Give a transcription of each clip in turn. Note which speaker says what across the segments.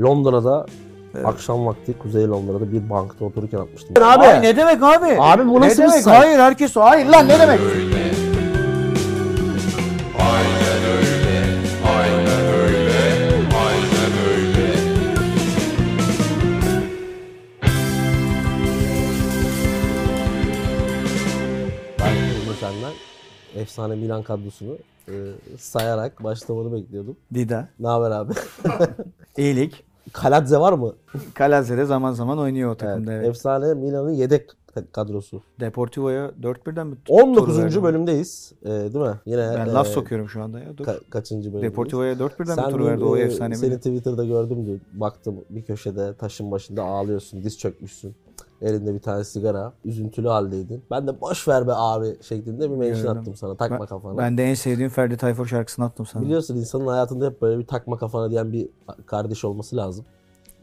Speaker 1: Londra'da akşam vakti Kuzey Londra'da bir bankta otururken atmıştım.
Speaker 2: Abi.
Speaker 1: Abi,
Speaker 2: ne demek abi?
Speaker 1: Abi bu
Speaker 2: ne
Speaker 1: nasıl bir
Speaker 2: demek?
Speaker 1: say-
Speaker 2: Hayır herkes hayır lan ne demek?
Speaker 1: ben efsane Milan kadrosunu e, sayarak başlamanı bekliyordum.
Speaker 2: Dida.
Speaker 1: Ne haber abi?
Speaker 2: İyilik.
Speaker 1: Kaladze var mı?
Speaker 2: Kalazze de zaman zaman oynuyor o takımda. Evet.
Speaker 1: Efsane Milan'ın yedek kadrosu.
Speaker 2: Deportivo'ya 4-1'den mi?
Speaker 1: 19.
Speaker 2: tur verdi?
Speaker 1: bölümdeyiz. E, değil mi? Yine
Speaker 2: Ben
Speaker 1: e,
Speaker 2: laf sokuyorum şu anda ya. Dur.
Speaker 1: ka- kaçıncı bölümdeyiz?
Speaker 2: Deportivo'ya 4-1'den mi tur
Speaker 1: dün,
Speaker 2: verdi o
Speaker 1: e,
Speaker 2: efsane
Speaker 1: Seni
Speaker 2: mi?
Speaker 1: Twitter'da gördüm dün. Baktım bir köşede taşın başında ağlıyorsun. Diz çökmüşsün. Elinde bir tane sigara. Üzüntülü haldeydin. Ben de boş ver be abi şeklinde bir mention
Speaker 2: Gördüm.
Speaker 1: attım sana. Takma
Speaker 2: Ben,
Speaker 1: kafana.
Speaker 2: ben de en sevdiğim Ferdi Tayfur şarkısını attım sana.
Speaker 1: Biliyorsun insanın hayatında hep böyle bir takma kafana diyen bir kardeş olması lazım.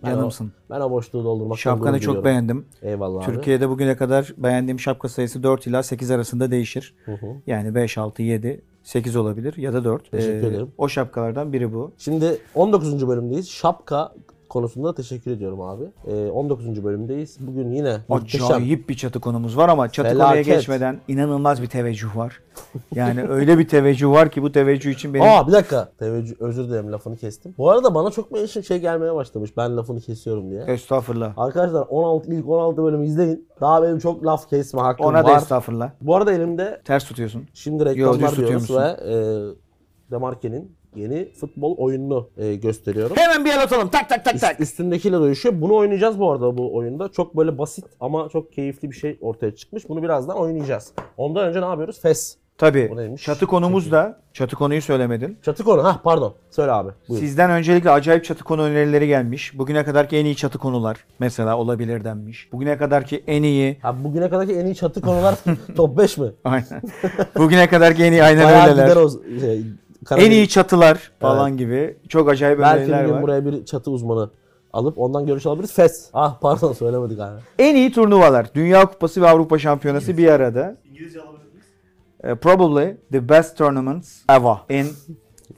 Speaker 1: Ben
Speaker 2: Canımsın.
Speaker 1: O, ben o boşluğu doldurmaktan
Speaker 2: Şapkanı çok beğendim.
Speaker 1: Eyvallah abi.
Speaker 2: Türkiye'de bugüne kadar beğendiğim şapka sayısı 4 ila 8 arasında değişir.
Speaker 1: Hı hı.
Speaker 2: Yani 5, 6, 7, 8 olabilir ya da 4.
Speaker 1: Teşekkür ederim.
Speaker 2: O şapkalardan biri bu.
Speaker 1: Şimdi 19. bölümdeyiz. Şapka konusunda teşekkür ediyorum abi. Ee, 19. bölümdeyiz. Bugün yine muhteşem.
Speaker 2: Acayip bir çatı konumuz var ama çatı
Speaker 1: Felaket.
Speaker 2: konuya geçmeden inanılmaz bir teveccüh var. Yani öyle bir teveccüh var ki bu teveccüh için benim
Speaker 1: Aa bir dakika. Teveccüh, özür dilerim lafını kestim. Bu arada bana çok mention şey gelmeye başlamış. Ben lafını kesiyorum diye.
Speaker 2: estağfurullah.
Speaker 1: Arkadaşlar 16 ilk 16 bölümü izleyin. Daha benim çok laf kesme hakkım
Speaker 2: Ona da
Speaker 1: var.
Speaker 2: estağfurullah.
Speaker 1: Bu arada elimde
Speaker 2: Ters tutuyorsun.
Speaker 1: şimdi
Speaker 2: Yo,
Speaker 1: reklamlar
Speaker 2: tutuyor
Speaker 1: diyoruz ve e, Demarke'nin yeni futbol oyununu e, gösteriyorum.
Speaker 2: Hemen bir el atalım. Tak tak tak
Speaker 1: Üst- üstündekiyle dövüşüyor. Bunu oynayacağız bu arada bu oyunda. Çok böyle basit ama çok keyifli bir şey ortaya çıkmış. Bunu birazdan oynayacağız. Ondan önce ne yapıyoruz? FES.
Speaker 2: Tabii.
Speaker 1: Bu neymiş?
Speaker 2: Çatı konumuz da, çatı konuyu söylemedin.
Speaker 1: Çatı konu. Hah pardon. Söyle abi. Buyur.
Speaker 2: Sizden öncelikle acayip çatı konu önerileri gelmiş. Bugüne kadarki en iyi çatı konular mesela olabilir denmiş. Bugüne kadarki en iyi
Speaker 1: Ha, bugüne kadarki en iyi çatı konular top 5 mi?
Speaker 2: aynen. Bugüne kadarki en iyi aynen
Speaker 1: Bayağı
Speaker 2: öyleler.
Speaker 1: gider o şey, Karadeniz-
Speaker 2: En iyi çatılar falan gibi çok acayip
Speaker 1: Belki bir
Speaker 2: öneriler
Speaker 1: gün
Speaker 2: var.
Speaker 1: buraya bir çatı uzmanı alıp ondan görüş alabiliriz. FES. Ah pardon söylemedik abi.
Speaker 2: En iyi turnuvalar. Dünya Kupası ve Avrupa Şampiyonası bir arada.
Speaker 3: İngilizce alabilir miyiz?
Speaker 2: Eh, probably the best tournaments ever in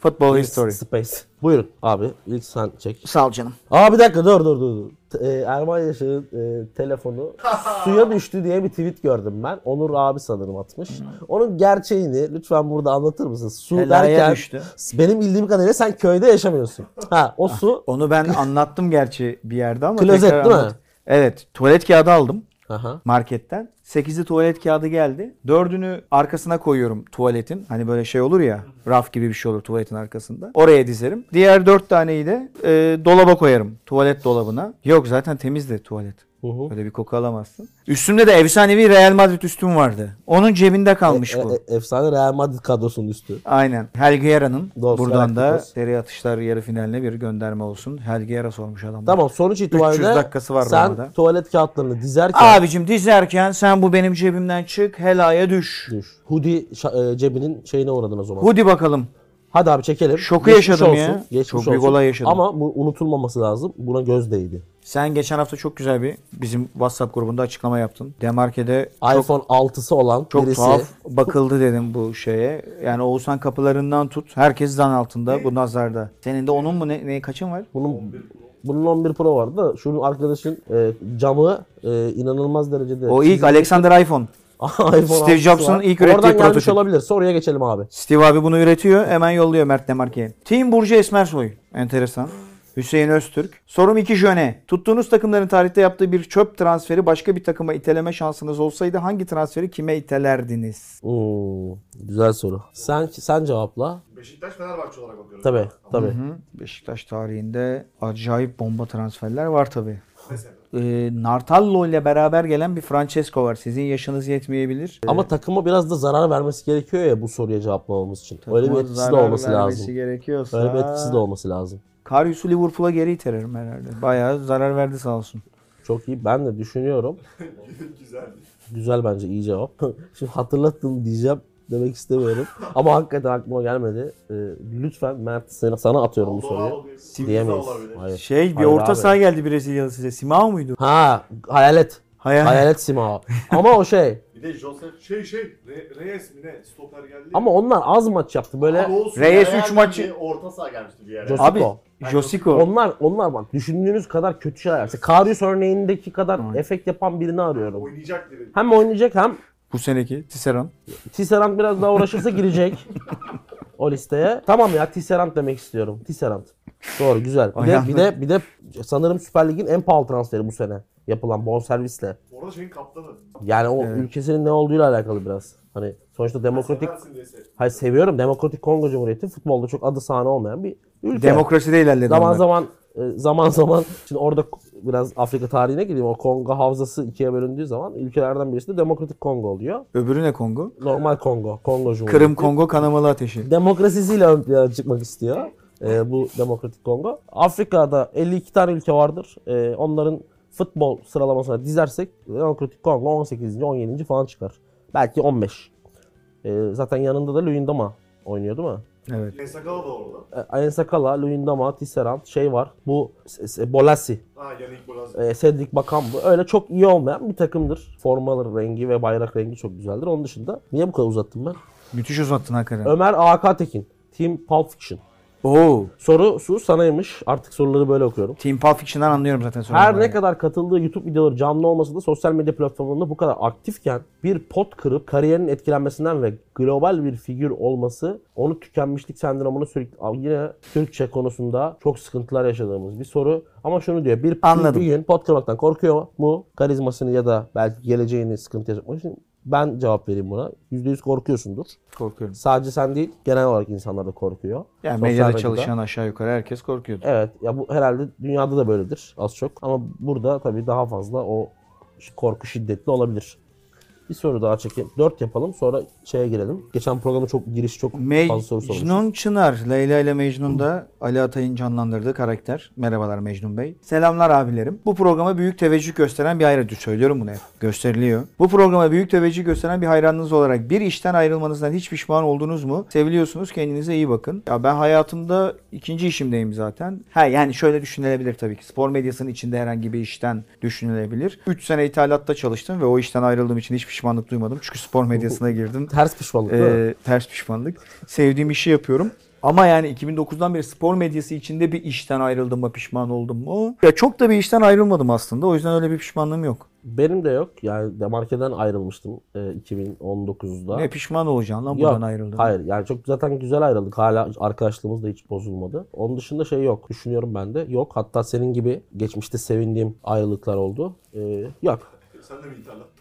Speaker 2: football history.
Speaker 1: Space. Buyurun abi. İlk sen çek.
Speaker 2: Sağ ol canım.
Speaker 1: Aa bir dakika dur dur dur. dur. E, Erman Yaşar'ın e, telefonu suya düştü diye bir tweet gördüm ben. Onur abi sanırım atmış. Onun gerçeğini lütfen burada anlatır mısın? Su
Speaker 2: Helaya
Speaker 1: derken
Speaker 2: düştü.
Speaker 1: benim bildiğim kadarıyla sen köyde yaşamıyorsun. Ha o su.
Speaker 2: Onu ben anlattım gerçi bir yerde ama
Speaker 1: Klozet
Speaker 2: tekrar
Speaker 1: değil mi?
Speaker 2: anlat- Evet. Tuvalet kağıdı aldım
Speaker 1: Aha.
Speaker 2: marketten. 8'li tuvalet kağıdı geldi. 4'ünü arkasına koyuyorum tuvaletin. Hani böyle şey olur ya raf gibi bir şey olur tuvaletin arkasında. Oraya dizerim. Diğer 4 taneyi de e, dolaba koyarım. Tuvalet dolabına. Yok zaten temizdi tuvalet.
Speaker 1: Hı hı.
Speaker 2: Öyle bir koku alamazsın. Üstümde de efsanevi Real Madrid üstüm vardı. Onun cebinde kalmış
Speaker 1: E-
Speaker 2: bu.
Speaker 1: e- efsane Real Madrid kadrosunun üstü.
Speaker 2: Aynen. Helguera'nın
Speaker 1: Dostlar,
Speaker 2: buradan da
Speaker 1: Galacticos.
Speaker 2: seri atışlar yarı finaline bir gönderme olsun. Helguera sormuş adam.
Speaker 1: Tamam sonuç itibariyle
Speaker 2: 300 dakikası var
Speaker 1: sen
Speaker 2: Roma'da.
Speaker 1: tuvalet kağıtlarını dizerken
Speaker 2: Abicim dizerken sen bu benim cebimden çık helaya düş.
Speaker 1: düş. Hoodie şa- e, cebinin şeyine uğradın o zaman.
Speaker 2: Hadi bakalım.
Speaker 1: Hadi abi çekelim.
Speaker 2: Şoku
Speaker 1: Geçmiş
Speaker 2: yaşadım
Speaker 1: olsun,
Speaker 2: ya.
Speaker 1: Geçmiş
Speaker 2: Çok büyük
Speaker 1: olsun.
Speaker 2: olay yaşadım.
Speaker 1: Ama bu unutulmaması lazım. Buna göz değdi.
Speaker 2: Sen geçen hafta çok güzel bir bizim WhatsApp grubunda açıklama yaptın. Demarke'de çok,
Speaker 1: iPhone 6'sı olan
Speaker 2: çok
Speaker 1: birisi
Speaker 2: tuhaf bakıldı dedim bu şeye. Yani Oğuzhan kapılarından tut. Herkes zan altında bu nazarda. Senin de onun mu ne, ne kaçın var?
Speaker 1: bunun bunun 11 Pro vardı da şunun arkadaşın e, camı e, inanılmaz derecede
Speaker 2: O ilk Alexander iPhone. Steve
Speaker 1: 6'sı
Speaker 2: Jobs'un ilk ürettiği
Speaker 1: Oradan gelmiş
Speaker 2: prototip.
Speaker 1: olabilir. Soruya geçelim abi.
Speaker 2: Steve abi bunu üretiyor. Hemen yolluyor Mert Demarke'ye. Team Burcu Esmersoy. Enteresan. Hüseyin Öztürk. Sorum 2 jöne. Tuttuğunuz takımların tarihte yaptığı bir çöp transferi başka bir takıma iteleme şansınız olsaydı hangi transferi kime itelerdiniz?
Speaker 1: Hmm, güzel soru. Sen sen cevapla.
Speaker 3: Beşiktaş Fenerbahçe olarak bakıyoruz.
Speaker 1: Tabii tabii.
Speaker 2: Hı, Beşiktaş tarihinde acayip bomba transferler var tabi.
Speaker 3: Mesela.
Speaker 2: Ee, Nartallo ile beraber gelen bir Francesco var. Sizin yaşınız yetmeyebilir.
Speaker 1: Ama takıma biraz da zarar vermesi gerekiyor ya bu soruya cevaplamamız için. Öyle bir
Speaker 2: Takıma
Speaker 1: etkisi de olması lazım.
Speaker 2: gerekiyorsa...
Speaker 1: Öyle bir etkisi de olması lazım.
Speaker 2: Karius'u Liverpool'a geri iterim herhalde. Bayağı zarar verdi sağ olsun.
Speaker 1: Çok iyi. Ben de düşünüyorum.
Speaker 3: Güzeldi.
Speaker 1: Güzel bence iyi cevap. Şimdi hatırlattım diyeceğim demek istemiyorum. Ama hakikaten aklıma gelmedi. Ee, lütfen Mert sana, sana atıyorum bu soruyu. Diyemeyiz. Hayır.
Speaker 2: Şey bir
Speaker 1: Hayır
Speaker 2: orta
Speaker 1: abi.
Speaker 2: saha geldi Brezilyalı size. Simao muydu?
Speaker 1: Ha hayalet.
Speaker 2: Hayal.
Speaker 1: Hayalet Simao. Ama o şey
Speaker 3: Bir de Joseph şey şey Re- Reyes mi ne stoper geldi.
Speaker 1: Ama onlar az maç yaptı böyle.
Speaker 3: Abi olsun,
Speaker 2: Reyes
Speaker 3: Real
Speaker 2: üç maçı-
Speaker 3: bir Orta saha gelmişti bir yere.
Speaker 1: Joseph-
Speaker 2: Abi
Speaker 1: Josico.
Speaker 2: Josico.
Speaker 1: Onlar onlar bak düşündüğünüz kadar kötü şeyler. Mesela Karius örneğindeki kadar efekt yapan birini arıyorum.
Speaker 3: Oynayacak dedi.
Speaker 1: Hem oynayacak hem
Speaker 2: Bu seneki Tisserand.
Speaker 1: Tisserand biraz daha uğraşırsa girecek o listeye. Tamam ya Tisserand demek istiyorum. Tisserand. Doğru güzel. Bir de, bir de bir de sanırım Süper Lig'in en pahalı transferi bu sene yapılan bonservisle.
Speaker 3: Orada şeyin kaptanı.
Speaker 1: Yani o
Speaker 2: Evet.
Speaker 1: ülkesinin ne olduğuyla alakalı biraz. Hani sonuçta demokratik Hayır seviyorum. Demokratik Kongo Cumhuriyeti futbolda çok adı sahne olmayan bir ülke.
Speaker 2: Demokraside ilerledi
Speaker 1: zaman
Speaker 2: onlar.
Speaker 1: zaman e, zaman zaman şimdi orada biraz Afrika tarihine gideyim. O Kongo havzası ikiye bölündüğü zaman ülkelerden birisi de Demokratik Kongo oluyor.
Speaker 2: Öbürü ne Kongo?
Speaker 1: Normal Kongo, Kongo Cumhuriyeti.
Speaker 2: Kırım Kongo kanamalı ateşi.
Speaker 1: Demokrasisiyle ön plana çıkmak istiyor. e, bu Demokratik Kongo. Afrika'da 52 tane ülke vardır. E, onların futbol sıralamasına dizersek Demokratik Kongo 18. 17. falan çıkar. Belki 15. E, zaten yanında da Luyendama oynuyor değil mi?
Speaker 2: Evet.
Speaker 3: Ensakala da orada.
Speaker 1: E, Ayensakala, Luyendama, Tisserand şey var. Bu S- S- Bolasi,
Speaker 3: Ha Yannick Bolas.
Speaker 1: e, Cedric Bakan bu. Öyle çok iyi olmayan bir takımdır. Formaları rengi ve bayrak rengi çok güzeldir. Onun dışında niye bu kadar uzattım ben?
Speaker 2: Müthiş uzattın hakikaten.
Speaker 1: Ömer AK Tekin, Team Pulp Fiction.
Speaker 2: Oo.
Speaker 1: Sorusu sanaymış. Artık soruları böyle okuyorum.
Speaker 2: Team Pulp Fiction'dan anlıyorum zaten sonra.
Speaker 1: Her ne kadar katıldığı YouTube videoları canlı olmasa da sosyal medya platformlarında bu kadar aktifken bir pot kırıp kariyerinin etkilenmesinden ve global bir figür olması onu tükenmişlik sendromunu sürekli yine Türkçe konusunda çok sıkıntılar yaşadığımız bir soru. Ama şunu diyor bir,
Speaker 2: Anladım.
Speaker 1: bir gün pot kırmaktan korkuyor mu? Karizmasını ya da belki geleceğini sıkıntı yaşamak için ben cevap vereyim buna. %100 korkuyorsundur.
Speaker 2: Korkuyorum.
Speaker 1: Sadece sen değil genel olarak insanlar da korkuyor.
Speaker 2: Yani
Speaker 1: Sosyal
Speaker 2: medyada
Speaker 1: medyada.
Speaker 2: çalışan aşağı yukarı herkes korkuyordu.
Speaker 1: Evet ya bu herhalde dünyada da böyledir az çok. Ama burada tabii daha fazla o korku şiddetli olabilir. Bir soru daha çekelim. 4 yapalım sonra şeye girelim. Geçen programda çok giriş çok fazla soru sormuştuk.
Speaker 2: Mecnun Çınar, Leyla ile Mecnun'da Ali Atay'ın canlandırdığı karakter. Merhabalar Mecnun Bey. Selamlar abilerim. Bu programa büyük teveccüh gösteren bir hayran. Söylüyorum bunu hep. Gösteriliyor. Bu programa büyük teveccüh gösteren bir hayranınız olarak bir işten ayrılmanızdan hiç pişman oldunuz mu? Seviliyorsunuz. Kendinize iyi bakın. Ya ben hayatımda ikinci işimdeyim zaten. Ha yani şöyle düşünülebilir tabii ki. Spor medyasının içinde herhangi bir işten düşünülebilir. 3 sene ithalatta çalıştım ve o işten ayrıldığım için hiç pişmanlık duymadım. Çünkü spor medyasına girdim.
Speaker 1: Ters pişmanlık?
Speaker 2: Ee, ters pişmanlık. Sevdiğim işi yapıyorum. Ama yani 2009'dan beri spor medyası içinde bir işten ayrıldım mı pişman oldum mu? Ya çok da bir işten ayrılmadım aslında. O yüzden öyle bir pişmanlığım yok.
Speaker 1: Benim de yok. Yani Demarke'den ayrılmıştım e, 2019'da.
Speaker 2: Ne pişman olacaksın lan buradan ayrıldın.
Speaker 1: Hayır yani çok zaten güzel ayrıldık. Hala arkadaşlığımız da hiç bozulmadı. Onun dışında şey yok. Düşünüyorum ben de. Yok. Hatta senin gibi geçmişte sevindiğim ayrılıklar oldu. Ee, yok.
Speaker 3: Sen de mi ithalatta?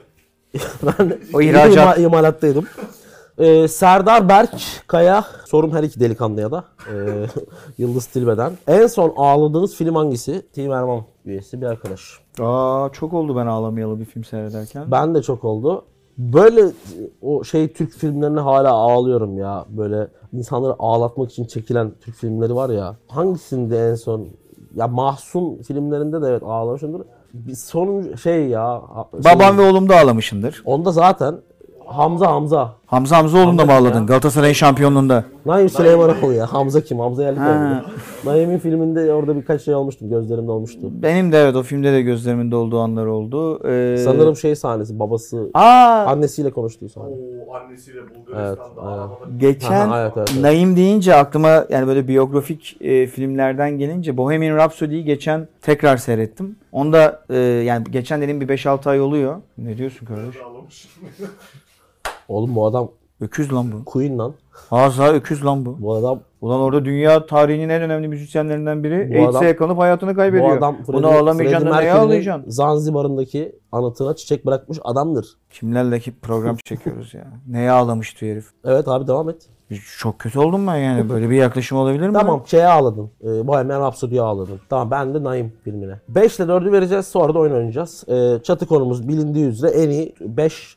Speaker 1: ben
Speaker 2: O ihracat.
Speaker 1: ima- imalattaydım. Ee, Serdar Berk Kaya sorum her iki delikanlıya da ee, Yıldız Tilbe'den. En son ağladığınız film hangisi? Team Erman üyesi bir arkadaş.
Speaker 2: Aa çok oldu ben ağlamayalı bir film seyrederken.
Speaker 1: Ben de çok oldu. Böyle o şey Türk filmlerine hala ağlıyorum ya. Böyle insanları ağlatmak için çekilen Türk filmleri var ya. Hangisinde en son ya Mahsun filmlerinde de evet ağlamışımdır. Bir son şey ya. şey-
Speaker 2: Babam ve oğlum da ağlamışındır.
Speaker 1: Onda zaten Hamza Hamza.
Speaker 2: Hamza Hamzaoğlu'nu da mı ağladın? Galatasaray'ın şampiyonluğunda.
Speaker 1: Naim Süleymanoğlu ya. Hamza kim? Hamza Yerlik
Speaker 2: Ha.
Speaker 1: mi? Naim'in filminde orada birkaç şey olmuştu. Gözlerimde olmuştu.
Speaker 2: Benim de evet o filmde de gözlerimin dolduğu anlar oldu. Ee,
Speaker 1: Sanırım şey sahnesi. Babası
Speaker 2: Aa
Speaker 1: annesiyle konuştuğu sahne.
Speaker 3: Oo annesiyle Bulgaristan'da
Speaker 1: Evet, aynen.
Speaker 3: arabada.
Speaker 2: Geçen
Speaker 1: Aha, evet, evet, evet.
Speaker 2: Naim deyince aklıma yani böyle biyografik e, filmlerden gelince Bohemian Rhapsody'yi geçen tekrar seyrettim. Onda e, yani geçen dediğim bir 5-6 ay oluyor. Ne diyorsun kardeş?
Speaker 3: Ağlamış.
Speaker 1: Oğlum bu adam
Speaker 2: Öküz lan bu.
Speaker 1: Queen lan.
Speaker 2: Haza öküz lan bu.
Speaker 1: Bu adam
Speaker 2: Ulan orada dünya tarihinin en önemli müzisyenlerinden biri
Speaker 1: Bu
Speaker 2: AIDS'e yakalanıp hayatını
Speaker 1: bu
Speaker 2: kaybediyor.
Speaker 1: adam
Speaker 2: Bunu ağlamayacaksın da neye ağlayacaksın?
Speaker 1: Zanzibar'ındaki anıtına çiçek bırakmış adamdır.
Speaker 2: Kimlerle ki program çekiyoruz ya. Neye ağlamıştı herif?
Speaker 1: Evet abi devam et.
Speaker 2: Çok kötü oldum ben yani. Böyle bir yaklaşım olabilir mi?
Speaker 1: Tamam şeye ağladın. Ee, Bohemian Rhapsody'ye ağladın. Tamam ben de Naim filmine. 5 ile 4'ü vereceğiz sonra da oyun oynayacağız. Ee, çatı konumuz bilindiği üzere en iyi 5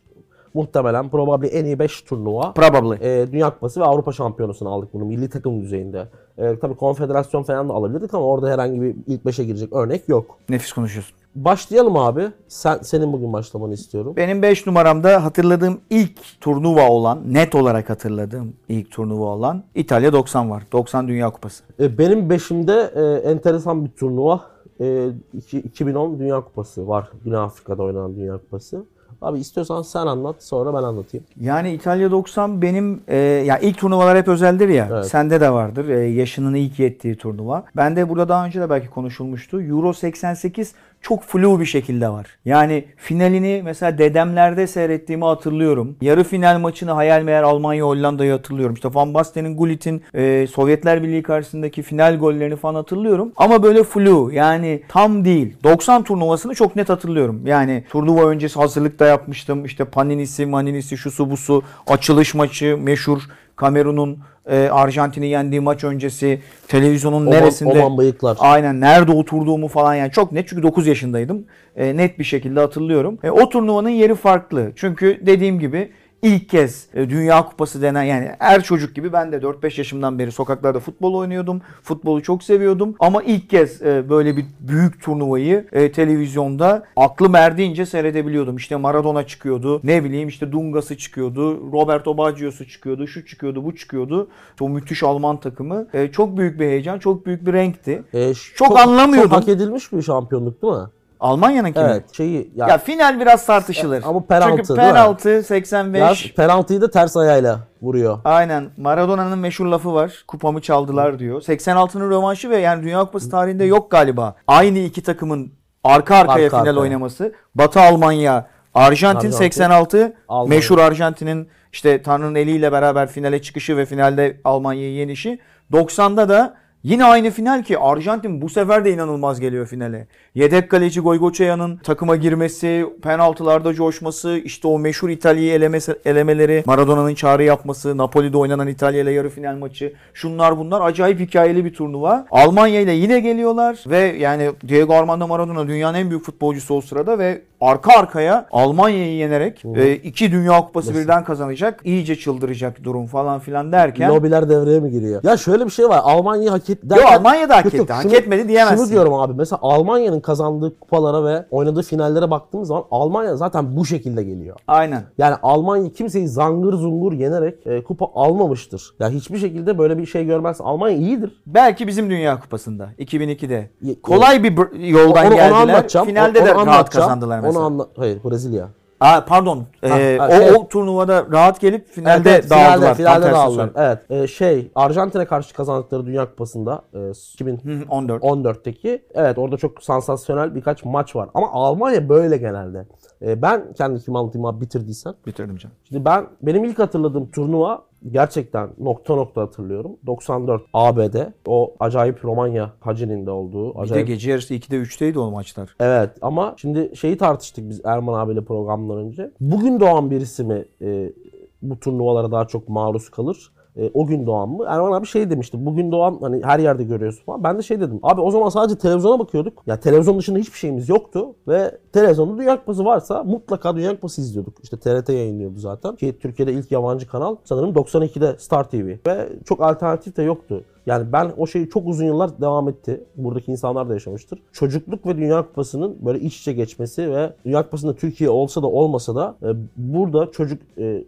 Speaker 1: muhtemelen probably en iyi 5 turnuva.
Speaker 2: Probably.
Speaker 1: Ee, Dünya Kupası ve Avrupa Şampiyonası'nı aldık bunu milli takım düzeyinde. Ee, tabii konfederasyon falan da alabilirdik ama orada herhangi bir ilk 5'e girecek örnek yok.
Speaker 2: Nefis konuşuyorsun.
Speaker 1: Başlayalım abi. Sen senin bugün başlamanı istiyorum.
Speaker 2: Benim 5 numaramda hatırladığım ilk turnuva olan, net olarak hatırladığım ilk turnuva olan İtalya 90 var. 90 Dünya Kupası.
Speaker 1: E, Benim beşimde e, enteresan bir turnuva. E, iki- 2010 Dünya Kupası var. Güney Afrika'da oynanan Dünya Kupası. Abi istiyorsan sen anlat sonra ben anlatayım.
Speaker 2: Yani İtalya 90 benim e, ya ilk turnuvalar hep özeldir ya.
Speaker 1: Evet.
Speaker 2: Sende de vardır. E, yaşının ilk yettiği turnuva. Ben de burada daha önce de belki konuşulmuştu. Euro 88 çok flu bir şekilde var. Yani finalini mesela dedemlerde seyrettiğimi hatırlıyorum. Yarı final maçını hayal meyal Almanya Hollanda'yı hatırlıyorum. İşte Van Basten'in Gullit'in e, Sovyetler Birliği karşısındaki final gollerini falan hatırlıyorum. Ama böyle flu yani tam değil. 90 turnuvasını çok net hatırlıyorum. Yani turnuva öncesi hazırlıkta yapmıştım. İşte Paninisi, Maninisi, şusu busu, açılış maçı meşhur. Kamerun'un e, Arjantin'i yendiği maç öncesi televizyonun
Speaker 1: Oman-
Speaker 2: neresinde
Speaker 1: Oman bıyıklar.
Speaker 2: aynen nerede oturduğumu falan yani çok net çünkü 9 yaşındaydım. E, net bir şekilde hatırlıyorum. E, o turnuvanın yeri farklı. Çünkü dediğim gibi ilk kez e, Dünya Kupası denen yani her çocuk gibi ben de 4-5 yaşımdan beri sokaklarda futbol oynuyordum. Futbolu çok seviyordum ama ilk kez e, böyle bir büyük turnuvayı e, televizyonda aklım erdiğince seyredebiliyordum. İşte Maradona çıkıyordu. Ne bileyim işte Dungası çıkıyordu. Roberto Baggio'su çıkıyordu. Şu çıkıyordu, bu çıkıyordu. O müthiş Alman takımı. E, çok büyük bir heyecan, çok büyük bir renkti.
Speaker 1: Ee, ş-
Speaker 2: Çok anlamıyordum.
Speaker 1: Çok hak edilmiş bir şampiyonluk değil mi?
Speaker 2: Almanya'nınki mi?
Speaker 1: Evet. Şeyi ya,
Speaker 2: Ya final biraz tartışılır.
Speaker 1: Ama penaltı,
Speaker 2: Çünkü
Speaker 1: mi?
Speaker 2: penaltı 85.
Speaker 1: yaz penaltıyı da ters ayağıyla vuruyor.
Speaker 2: Aynen. Maradona'nın meşhur lafı var. Kupamı çaldılar diyor. 86'nın rövanşı ve yani Dünya Kupası tarihinde yok galiba. Aynı iki takımın arka arkaya
Speaker 1: Arka
Speaker 2: final
Speaker 1: arkaya.
Speaker 2: oynaması. Batı Almanya, Arjantin,
Speaker 1: Arjantin,
Speaker 2: 86.
Speaker 1: Almanya.
Speaker 2: Meşhur Arjantin'in işte Tanrı'nın eliyle beraber finale çıkışı ve finalde Almanya'yı yenişi. 90'da da Yine aynı final ki Arjantin bu sefer de inanılmaz geliyor finale. Yedek kaleci Goygoçaya'nın takıma girmesi, penaltılarda coşması, işte o meşhur İtalya'yı elemesi, elemeleri, Maradona'nın çağrı yapması, Napoli'de oynanan İtalya ile yarı final maçı. Şunlar bunlar acayip hikayeli bir turnuva. Almanya ile yine geliyorlar ve yani Diego Armando Maradona dünyanın en büyük futbolcusu o sırada ve arka arkaya Almanya'yı yenerek e, iki Dünya Kupası birden kazanacak. İyice çıldıracak durum falan filan derken.
Speaker 1: Lobiler devreye mi giriyor? Ya şöyle bir şey var. Almanya hak etti.
Speaker 2: Yo, Almanya da hak etti. Hak etmedi diyemezsin.
Speaker 1: Şunu diyorum abi. Mesela Almanya'nın kazandığı kupalara ve oynadığı finallere baktığımız zaman Almanya zaten bu şekilde geliyor.
Speaker 2: Aynen.
Speaker 1: Yani Almanya kimseyi zangır zungur yenerek e, kupa almamıştır. Ya hiçbir şekilde böyle bir şey görmez. Almanya iyidir.
Speaker 2: Belki bizim Dünya Kupası'nda 2002'de.
Speaker 1: Ye-
Speaker 2: Kolay bir yoldan
Speaker 1: onu, onu
Speaker 2: geldiler.
Speaker 1: anlatacağım.
Speaker 2: Finalde
Speaker 1: Onu
Speaker 2: de rahat kazandılar mesela.
Speaker 1: Onu anla Hayır Brezilya.
Speaker 2: Aa, pardon. Ee,
Speaker 1: ha,
Speaker 2: o,
Speaker 1: şey-
Speaker 2: o turnuvada rahat gelip finalde
Speaker 1: Evet,
Speaker 2: dağıldılar.
Speaker 1: Finalde, finalde dağıldılar. Evet. E, şey Arjantin'e karşı kazandıkları Dünya Kupası'nda e, 2000
Speaker 2: Hı hı, 14.
Speaker 1: 14'teki evet orada çok sansasyonel birkaç maç var. Ama Almanya böyle genelde. E, ben kendi kimi anlatayım abi bitirdiysen.
Speaker 2: Bitirdim canım.
Speaker 1: Şimdi ben benim ilk hatırladığım turnuva gerçekten nokta nokta hatırlıyorum. 94 ABD. O acayip Romanya Hacı'nin de olduğu.
Speaker 2: Bir de
Speaker 1: Acayip
Speaker 2: gece yarısı 2'de 3'teydi o maçlar.
Speaker 1: Evet ama şimdi şeyi tartıştık biz Erman abiyle programdan önce. Bugün doğan birisi mi e, bu turnuvalara daha çok maruz kalır? E, o gün doğan mı? Erman abi şey demişti. Bugün doğan hani her yerde görüyorsun falan. Ben de şey dedim. Abi o zaman sadece televizyona bakıyorduk. Ya televizyon dışında hiçbir şeyimiz yoktu. Ve televizyonda Dünya Kupası varsa mutlaka Dünya Kupası izliyorduk. İşte TRT yayınlıyordu zaten. Ki Türkiye'de ilk yabancı kanal sanırım 92'de Star TV. Ve çok alternatif de yoktu. Yani ben o şeyi çok uzun yıllar devam etti. Buradaki insanlar da yaşamıştır. Çocukluk ve Dünya Kupası'nın böyle iç içe geçmesi ve Dünya Kupası'nda Türkiye olsa da olmasa da e, burada çocuk e, e,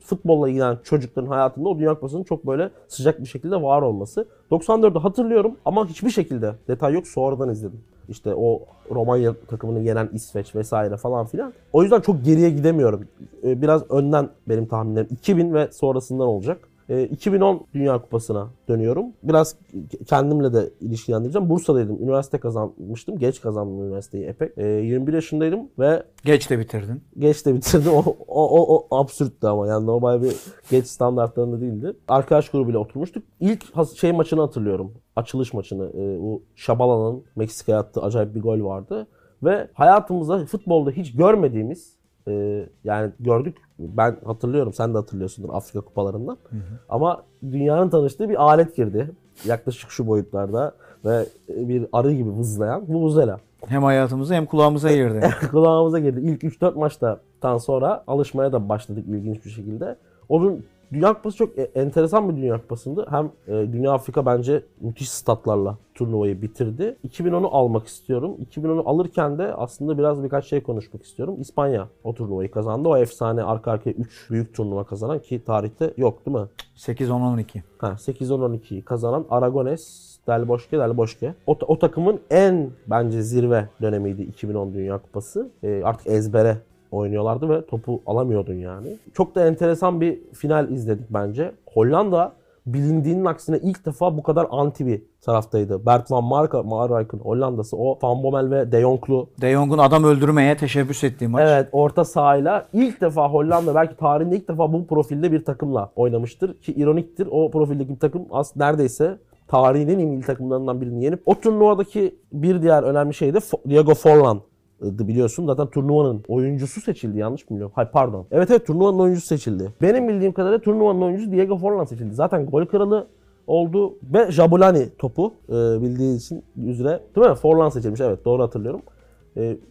Speaker 1: futbolla ilgilenen çocukların hayatında o Dünya Kupası'nın çok böyle sıcak bir şekilde var olması. 94'ü hatırlıyorum ama hiçbir şekilde detay yok sonradan izledim. İşte o Romanya takımını yenen İsveç vesaire falan filan. O yüzden çok geriye gidemiyorum. E, Biraz önden benim tahminlerim 2000 ve sonrasından olacak. E, 2010 Dünya Kupası'na dönüyorum. Biraz kendimle de ilişkilendireceğim. Bursa'daydım. Üniversite kazanmıştım. Geç kazandım üniversiteyi epey. E, 21 yaşındaydım ve
Speaker 2: Geç de bitirdin.
Speaker 1: geç de bitirdim. O, o, o, o absürttü ama yani normal bir geç standartlarında değildi. Arkadaş grubuyla oturmuştuk. İlk şey maçını hatırlıyorum. Açılış maçını. E, bu Şabala'nın Meksika'ya attığı acayip bir gol vardı. Ve hayatımızda futbolda hiç görmediğimiz e, yani gördük ben hatırlıyorum sen de hatırlıyorsundur Afrika kupalarından. Ama dünyanın tanıştığı bir alet girdi. Yaklaşık şu boyutlarda ve bir arı gibi vızlayan bu vuzela.
Speaker 2: Hem hayatımıza hem kulağımıza girdi.
Speaker 1: kulağımıza girdi. İlk 3-4 maçtan sonra alışmaya da başladık ilginç bir şekilde. Onun Dünya Kupası çok e- enteresan bir Dünya Kupası'ndı. Hem e, Dünya Afrika bence müthiş statlarla turnuvayı bitirdi. 2010'u almak istiyorum. 2010'u alırken de aslında biraz birkaç şey konuşmak istiyorum. İspanya o turnuvayı kazandı. O efsane arka arkaya 3 büyük turnuva kazanan ki tarihte yok değil mi?
Speaker 2: 8-10-12.
Speaker 1: Ha, 8-10-12'yi kazanan Aragones, Del Bosque, Del Bosque. O, o takımın en bence zirve dönemiydi 2010 Dünya Kupası. E, artık ezbere oynuyorlardı ve topu alamıyordun yani. Çok da enteresan bir final izledik bence. Hollanda bilindiğinin aksine ilk defa bu kadar anti bir taraftaydı. Bert van Marka, Marwijk'ın Hollanda'sı o Van Bommel ve De Jong'lu
Speaker 2: De Jong'un adam öldürmeye teşebbüs ettiği maç.
Speaker 1: Evet orta sahayla ilk defa Hollanda belki tarihinde ilk defa bu profilde bir takımla oynamıştır. Ki ironiktir o profildeki bir takım aslında neredeyse tarihinin en iyi takımlarından birini yenip o turnuvadaki bir diğer önemli şey de Diego Forlan biliyorsun. Zaten turnuvanın oyuncusu seçildi yanlış mı biliyorum? Hayır pardon. Evet evet turnuvanın oyuncusu seçildi. Benim bildiğim kadarıyla turnuvanın oyuncusu Diego Forlan seçildi. Zaten gol kralı oldu ve Jabulani topu e, bildiği için üzere değil mi? Forlan seçilmiş evet doğru hatırlıyorum.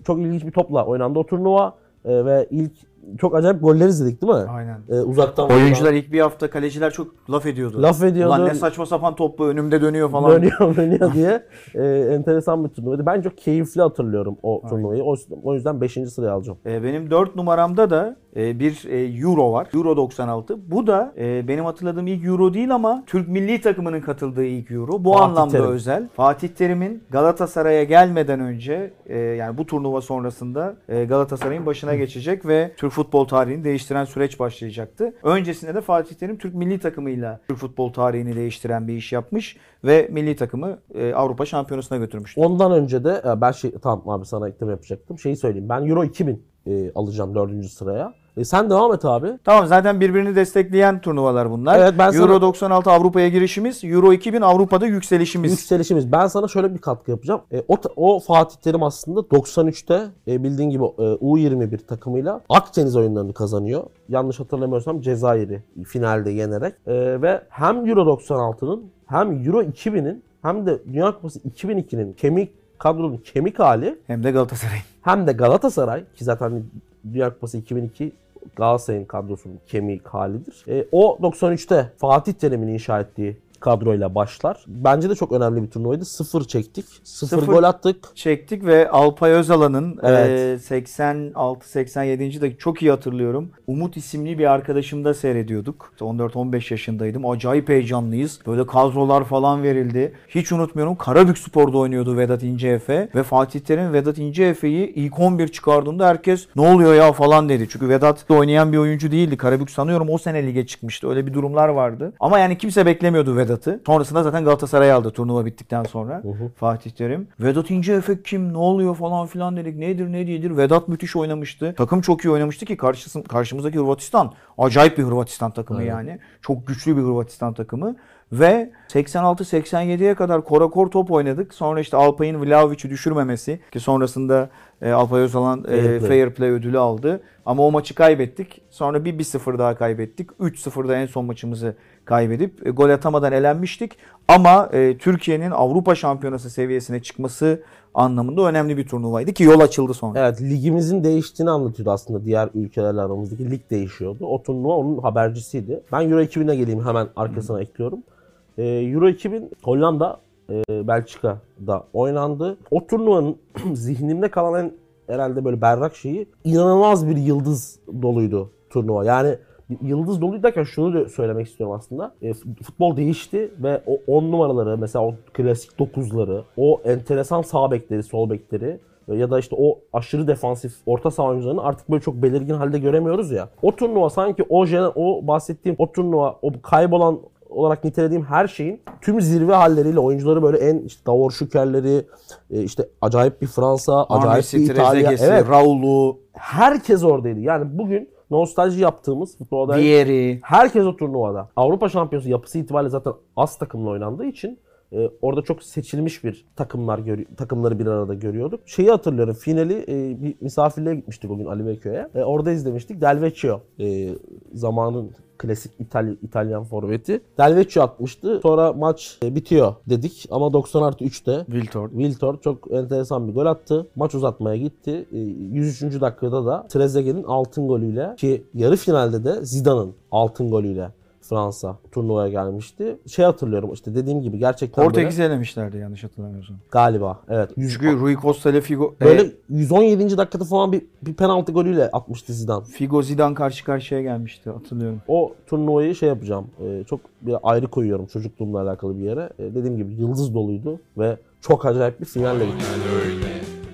Speaker 1: Çok ilginç bir topla oynandı o turnuva ve ilk çok acayip goller izledik değil mi?
Speaker 2: Aynen.
Speaker 1: E, uzaktan
Speaker 2: Oyuncular ilk bir hafta kaleciler çok laf ediyordu.
Speaker 1: Laf ediyordu.
Speaker 2: Ulan ne saçma sapan top bu önümde dönüyor falan.
Speaker 1: dönüyor dönüyor diye e, enteresan bir turnuvaydı. Ben çok keyifli hatırlıyorum o turnuvayı. O, o yüzden 5. sıraya alacağım.
Speaker 2: E, Benim 4 numaramda da e, bir e, Euro var. Euro 96. Bu da e, benim hatırladığım ilk Euro değil ama Türk milli takımının katıldığı ilk Euro. Bu
Speaker 1: Fatih
Speaker 2: anlamda
Speaker 1: Terim.
Speaker 2: özel. Fatih Terim'in Galatasaray'a gelmeden önce e, yani bu turnuva sonrasında e, Galatasaray'ın başına geçecek ve Türk futbol tarihini değiştiren süreç başlayacaktı. Öncesinde de Fatih Terim Türk milli takımıyla Türk futbol tarihini değiştiren bir iş yapmış ve milli takımı e, Avrupa Şampiyonası'na götürmüştü.
Speaker 1: Ondan önce de e, ben şey tamam abi sana ekleme yapacaktım. Şeyi söyleyeyim. Ben Euro 2000 e, alacağım 4. sıraya. E, sen devam et abi.
Speaker 2: Tamam zaten birbirini destekleyen turnuvalar bunlar.
Speaker 1: Evet, ben
Speaker 2: Euro
Speaker 1: sana-
Speaker 2: 96 Avrupa'ya girişimiz, Euro 2000 Avrupa'da yükselişimiz.
Speaker 1: Yükselişimiz. Ben sana şöyle bir katkı yapacağım. E, o, o Fatih Terim aslında 93'te e, bildiğin gibi e, U21 takımıyla Akdeniz oyunlarını kazanıyor. Yanlış hatırlamıyorsam Cezayir'i finalde yenerek. E, ve hem Euro 96'nın hem Euro 2000'in hem de Dünya Kupası 2002'nin kemik kadronun kemik hali
Speaker 2: Hem de Galatasaray'ın.
Speaker 1: hem de Galatasaray ki zaten Dünya Kupası 2002 Galatasaray'ın kadrosunun kemik halidir. E, o 93'te Fatih Terim'in inşa ettiği kadroyla başlar. Bence de çok önemli bir turnuvaydı. Sıfır çektik. Sıfır,
Speaker 2: Sıfır-
Speaker 1: gol attık.
Speaker 2: Çektik ve Alpay Özalan'ın
Speaker 1: Evet.
Speaker 2: 86-87. dakika çok iyi hatırlıyorum. Umut isimli bir arkadaşımda seyrediyorduk. İşte 14-15 yaşındaydım. Acayip heyecanlıyız. Böyle kadrolar falan verildi. Hiç unutmuyorum Karabük Spor'da oynuyordu Vedat İnceefe ve Fatih Terim Vedat İnceefe'yi ilk 11 çıkardığında herkes ne oluyor ya falan dedi. Çünkü Vedat da oynayan bir oyuncu değildi. Karabük sanıyorum o sene lige çıkmıştı. Öyle bir durumlar vardı. Ama yani kimse beklemiyordu Vedat'ı. Sonrasında zaten Galatasaray aldı turnuva bittikten sonra. Fatih Terim. Vedat İnceefe kim? Ne oluyor falan filan dedik. Nedir ne değildir. Vedat müthiş oynamıştı. Takım çok iyi oynamıştı ki karşısı, karşımızdaki Hırvatistan acayip bir Hırvatistan takımı yani. Çok güçlü bir Hırvatistan takımı. Ve 86-87'ye kadar korakor top oynadık. Sonra işte Alpay'ın Vlahovic'i düşürmemesi ki sonrasında e, Alpay Özalan e,
Speaker 1: Fair play.
Speaker 2: fair play ödülü aldı. Ama o maçı kaybettik. Sonra bir 1-0 daha kaybettik. 3-0'da en son maçımızı kaybedip e, gol atamadan elenmiştik. Ama e, Türkiye'nin Avrupa Şampiyonası seviyesine çıkması anlamında önemli bir turnuvaydı ki yol açıldı sonra.
Speaker 1: Evet ligimizin değiştiğini anlatıyordu aslında diğer ülkelerle aramızdaki lig değişiyordu. O turnuva onun habercisiydi. Ben Euro 2000'e geleyim hemen arkasına ekliyorum. Ee, Euro 2000 Hollanda, e, Belçika'da oynandı. O turnuvanın zihnimde kalan en herhalde böyle berrak şeyi inanılmaz bir yıldız doluydu turnuva. Yani yıldız doluydu derken şunu da söylemek istiyorum aslında. E, futbol değişti ve o 10 numaraları mesela o klasik 9'ları, o enteresan sağ bekleri, sol bekleri ya da işte o aşırı defansif orta saha oyuncularını artık böyle çok belirgin halde göremiyoruz ya. O turnuva sanki o o bahsettiğim o turnuva, o kaybolan olarak nitelediğim her şeyin tüm zirve halleriyle oyuncuları böyle en işte Davor Şükerleri, e, işte acayip bir Fransa, acayip
Speaker 2: Arnes'i,
Speaker 1: bir İtalya. Evet,
Speaker 2: Raul'u,
Speaker 1: herkes oradaydı. Yani bugün nostalji yaptığımız futbolda herkes o turnuvada. Avrupa Şampiyonası yapısı itibariyle zaten az takımla oynandığı için e, orada çok seçilmiş bir takımlar takımları bir arada görüyorduk. Şeyi hatırlıyorum. Finali e, bir misafirliğe gitmiştik o gün Ali Beyköy'e. E, orada izlemiştik. Del Vecchio e, zamanın klasik İtalya, İtalyan forveti. Del Vecchio atmıştı. Sonra maç e, bitiyor dedik ama 90 artı 3'te
Speaker 2: Wiltord.
Speaker 1: Wiltor çok enteresan bir gol attı. Maç uzatmaya gitti. Ee, 103. dakikada da Trezeguet'in altın golüyle ki yarı finalde de Zidane'ın altın golüyle Fransa turnuvaya gelmişti. Şey hatırlıyorum işte dediğim gibi gerçekten
Speaker 2: Portekiz'i
Speaker 1: böyle
Speaker 2: elemişlerdi yanlış hatırlamıyorsam.
Speaker 1: galiba evet.
Speaker 2: Çünkü Rui Costa ile Figo,
Speaker 1: böyle
Speaker 2: e,
Speaker 1: 117. dakikada falan bir, bir penaltı golüyle atmıştı Zidane.
Speaker 2: Figo Zidane karşı karşıya gelmişti hatırlıyorum.
Speaker 1: O turnuvayı şey yapacağım. e, çok bir ayrı koyuyorum çocukluğumla alakalı bir yere. E, dediğim gibi yıldız doluydu ve çok acayip bir finalle gitti.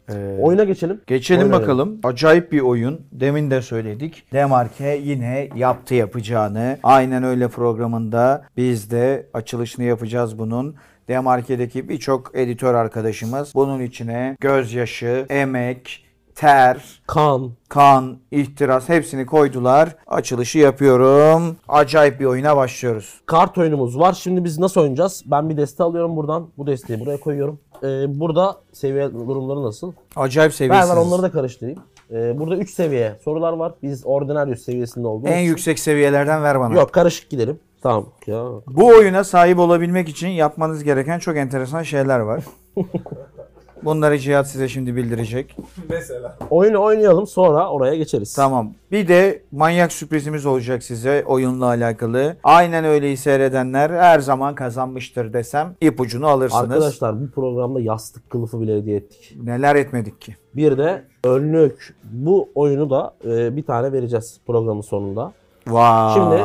Speaker 2: Ee,
Speaker 1: oyuna geçelim.
Speaker 2: Geçelim
Speaker 1: Oynayalım.
Speaker 2: bakalım. Acayip bir oyun. Demin de söyledik. Demarke yine yaptı yapacağını. Aynen öyle programında biz de açılışını yapacağız bunun. Demarke'deki birçok editör arkadaşımız bunun içine gözyaşı, emek, ter,
Speaker 1: Kan.
Speaker 2: kan, ihtiras hepsini koydular. Açılışı yapıyorum. Acayip bir oyuna başlıyoruz.
Speaker 1: Kart oyunumuz var. Şimdi biz nasıl oynayacağız? Ben bir deste alıyorum buradan. Bu desteği buraya koyuyorum. Ee, burada seviye durumları nasıl?
Speaker 2: Acayip
Speaker 1: Ben,
Speaker 2: seviyesiz.
Speaker 1: ben onları da karıştırayım. Ee, burada 3 seviye sorular var. Biz Ordinarius seviyesinde olduğumuz
Speaker 2: En
Speaker 1: için-
Speaker 2: yüksek seviyelerden ver bana.
Speaker 1: Yok karışık gidelim. Tamam. Ya.
Speaker 2: Bu oyuna sahip olabilmek için yapmanız gereken çok enteresan şeyler var. Bunları Cihat size şimdi bildirecek.
Speaker 3: Mesela.
Speaker 1: Oyunu oynayalım sonra oraya geçeriz.
Speaker 2: Tamam. Bir de manyak sürprizimiz olacak size oyunla alakalı. Aynen öyleyi seyredenler her zaman kazanmıştır desem ipucunu alırsınız.
Speaker 1: Arkadaşlar bu programda yastık kılıfı bile hediye ettik.
Speaker 2: Neler etmedik ki?
Speaker 1: Bir de önlük. Bu oyunu da e, bir tane vereceğiz programın sonunda.
Speaker 2: Vay.
Speaker 1: Şimdi-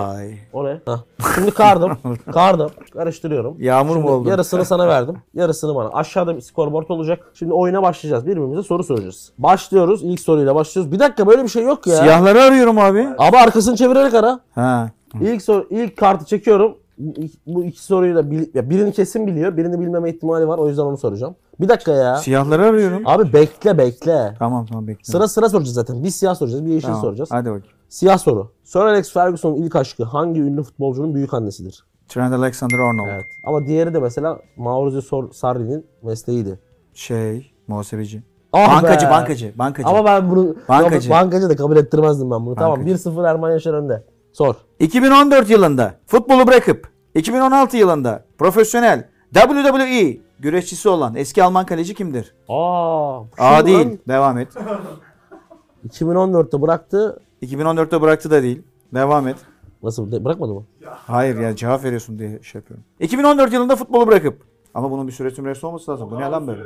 Speaker 1: O ne? Hah. Şimdi kardım. kardım. Karıştırıyorum.
Speaker 2: Yağmur mu
Speaker 1: Şimdi
Speaker 2: oldu?
Speaker 1: Yarısını sana verdim. Yarısını bana. Aşağıda bir scoreboard olacak. Şimdi oyuna başlayacağız. Birbirimize soru soracağız. Başlıyoruz. İlk soruyla başlıyoruz. Bir dakika böyle bir şey yok ya.
Speaker 2: Siyahları arıyorum abi.
Speaker 1: Abi arkasını çevirerek ara.
Speaker 2: Ha.
Speaker 1: İlk soru, ilk kartı çekiyorum. Bu iki- Bu iki soruyu da bil- ya birini kesin biliyor. Birini bilmeme ihtimali var. O yüzden onu soracağım. Bir dakika ya.
Speaker 2: Siyahları arıyorum.
Speaker 1: Abi bekle bekle.
Speaker 2: Tamam tamam bekle.
Speaker 1: Sıra sıra soracağız zaten. Bir siyah soracağız, bir yeşil
Speaker 2: Tamam,
Speaker 1: soracağız.
Speaker 2: Hadi bakayım.
Speaker 1: Siyah soru. Sir Alex Ferguson'un ilk aşkı hangi ünlü futbolcunun büyük annesidir?
Speaker 2: Trent Alexander-Arnold.
Speaker 1: Evet. Ama diğeri de mesela Maurizio Sarri'nin mesleğiydi.
Speaker 2: Şey, muhasebeci.
Speaker 1: Ah
Speaker 2: bankacı,
Speaker 1: be!
Speaker 2: bankacı, bankacı.
Speaker 1: Ama ben bunu
Speaker 2: Bankacı.
Speaker 1: bankacı da kabul ettirmezdim ben bunu. Tamam
Speaker 2: Bankacı.
Speaker 1: 1-0 Erman Yaşar önde. Sor.
Speaker 2: 2014 yılında futbolu bırakıp 2016 yılında profesyonel WWE güreşçisi olan eski Alman kaleci kimdir?
Speaker 1: Aa. şu
Speaker 2: A
Speaker 1: lan
Speaker 2: değil. Devam et.
Speaker 1: 2014'te bıraktı.
Speaker 2: 2014'te bıraktı da değil. Devam et.
Speaker 1: Nasıl? De- bırakmadı mı?
Speaker 2: Hayır ya cevap veriyorsun diye şey yapıyorum. 2014 yılında futbolu bırakıp ama bunun bir süre süresi olması lazım. Bu ne lan böyle?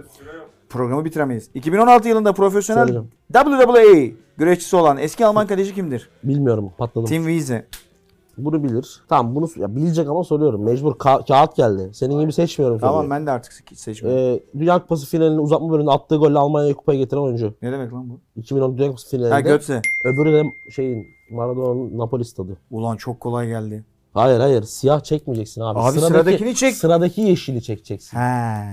Speaker 2: Programı bitiremeyiz. 2016 yılında profesyonel
Speaker 1: Söyleyeceğim.
Speaker 2: WWE güreşçisi olan eski Alman kaleci kimdir?
Speaker 1: Bilmiyorum. Patladım.
Speaker 2: Tim Wiese.
Speaker 1: Bunu bilir. Tamam bunu ya bilecek ama soruyorum. Mecbur ka- kağıt geldi. Senin gibi seçmiyorum
Speaker 2: Tamam
Speaker 1: soruyu.
Speaker 2: ben de artık se- seçmiyorum.
Speaker 1: Ee, Dünya Kupası finalini uzatma bölümünde attığı golle Almanya'yı kupaya getiren oyuncu.
Speaker 2: ne demek lan bu?
Speaker 1: 2010 Dünya Kupası finalinde.
Speaker 2: Ha Götze.
Speaker 1: Öbürü de şeyin Maradona'nın Napoli stadı.
Speaker 2: Ulan çok kolay geldi.
Speaker 1: Hayır hayır siyah çekmeyeceksin abi.
Speaker 2: Abi sıradakini çek.
Speaker 1: Sıradaki yeşili çekeceksin.
Speaker 2: He.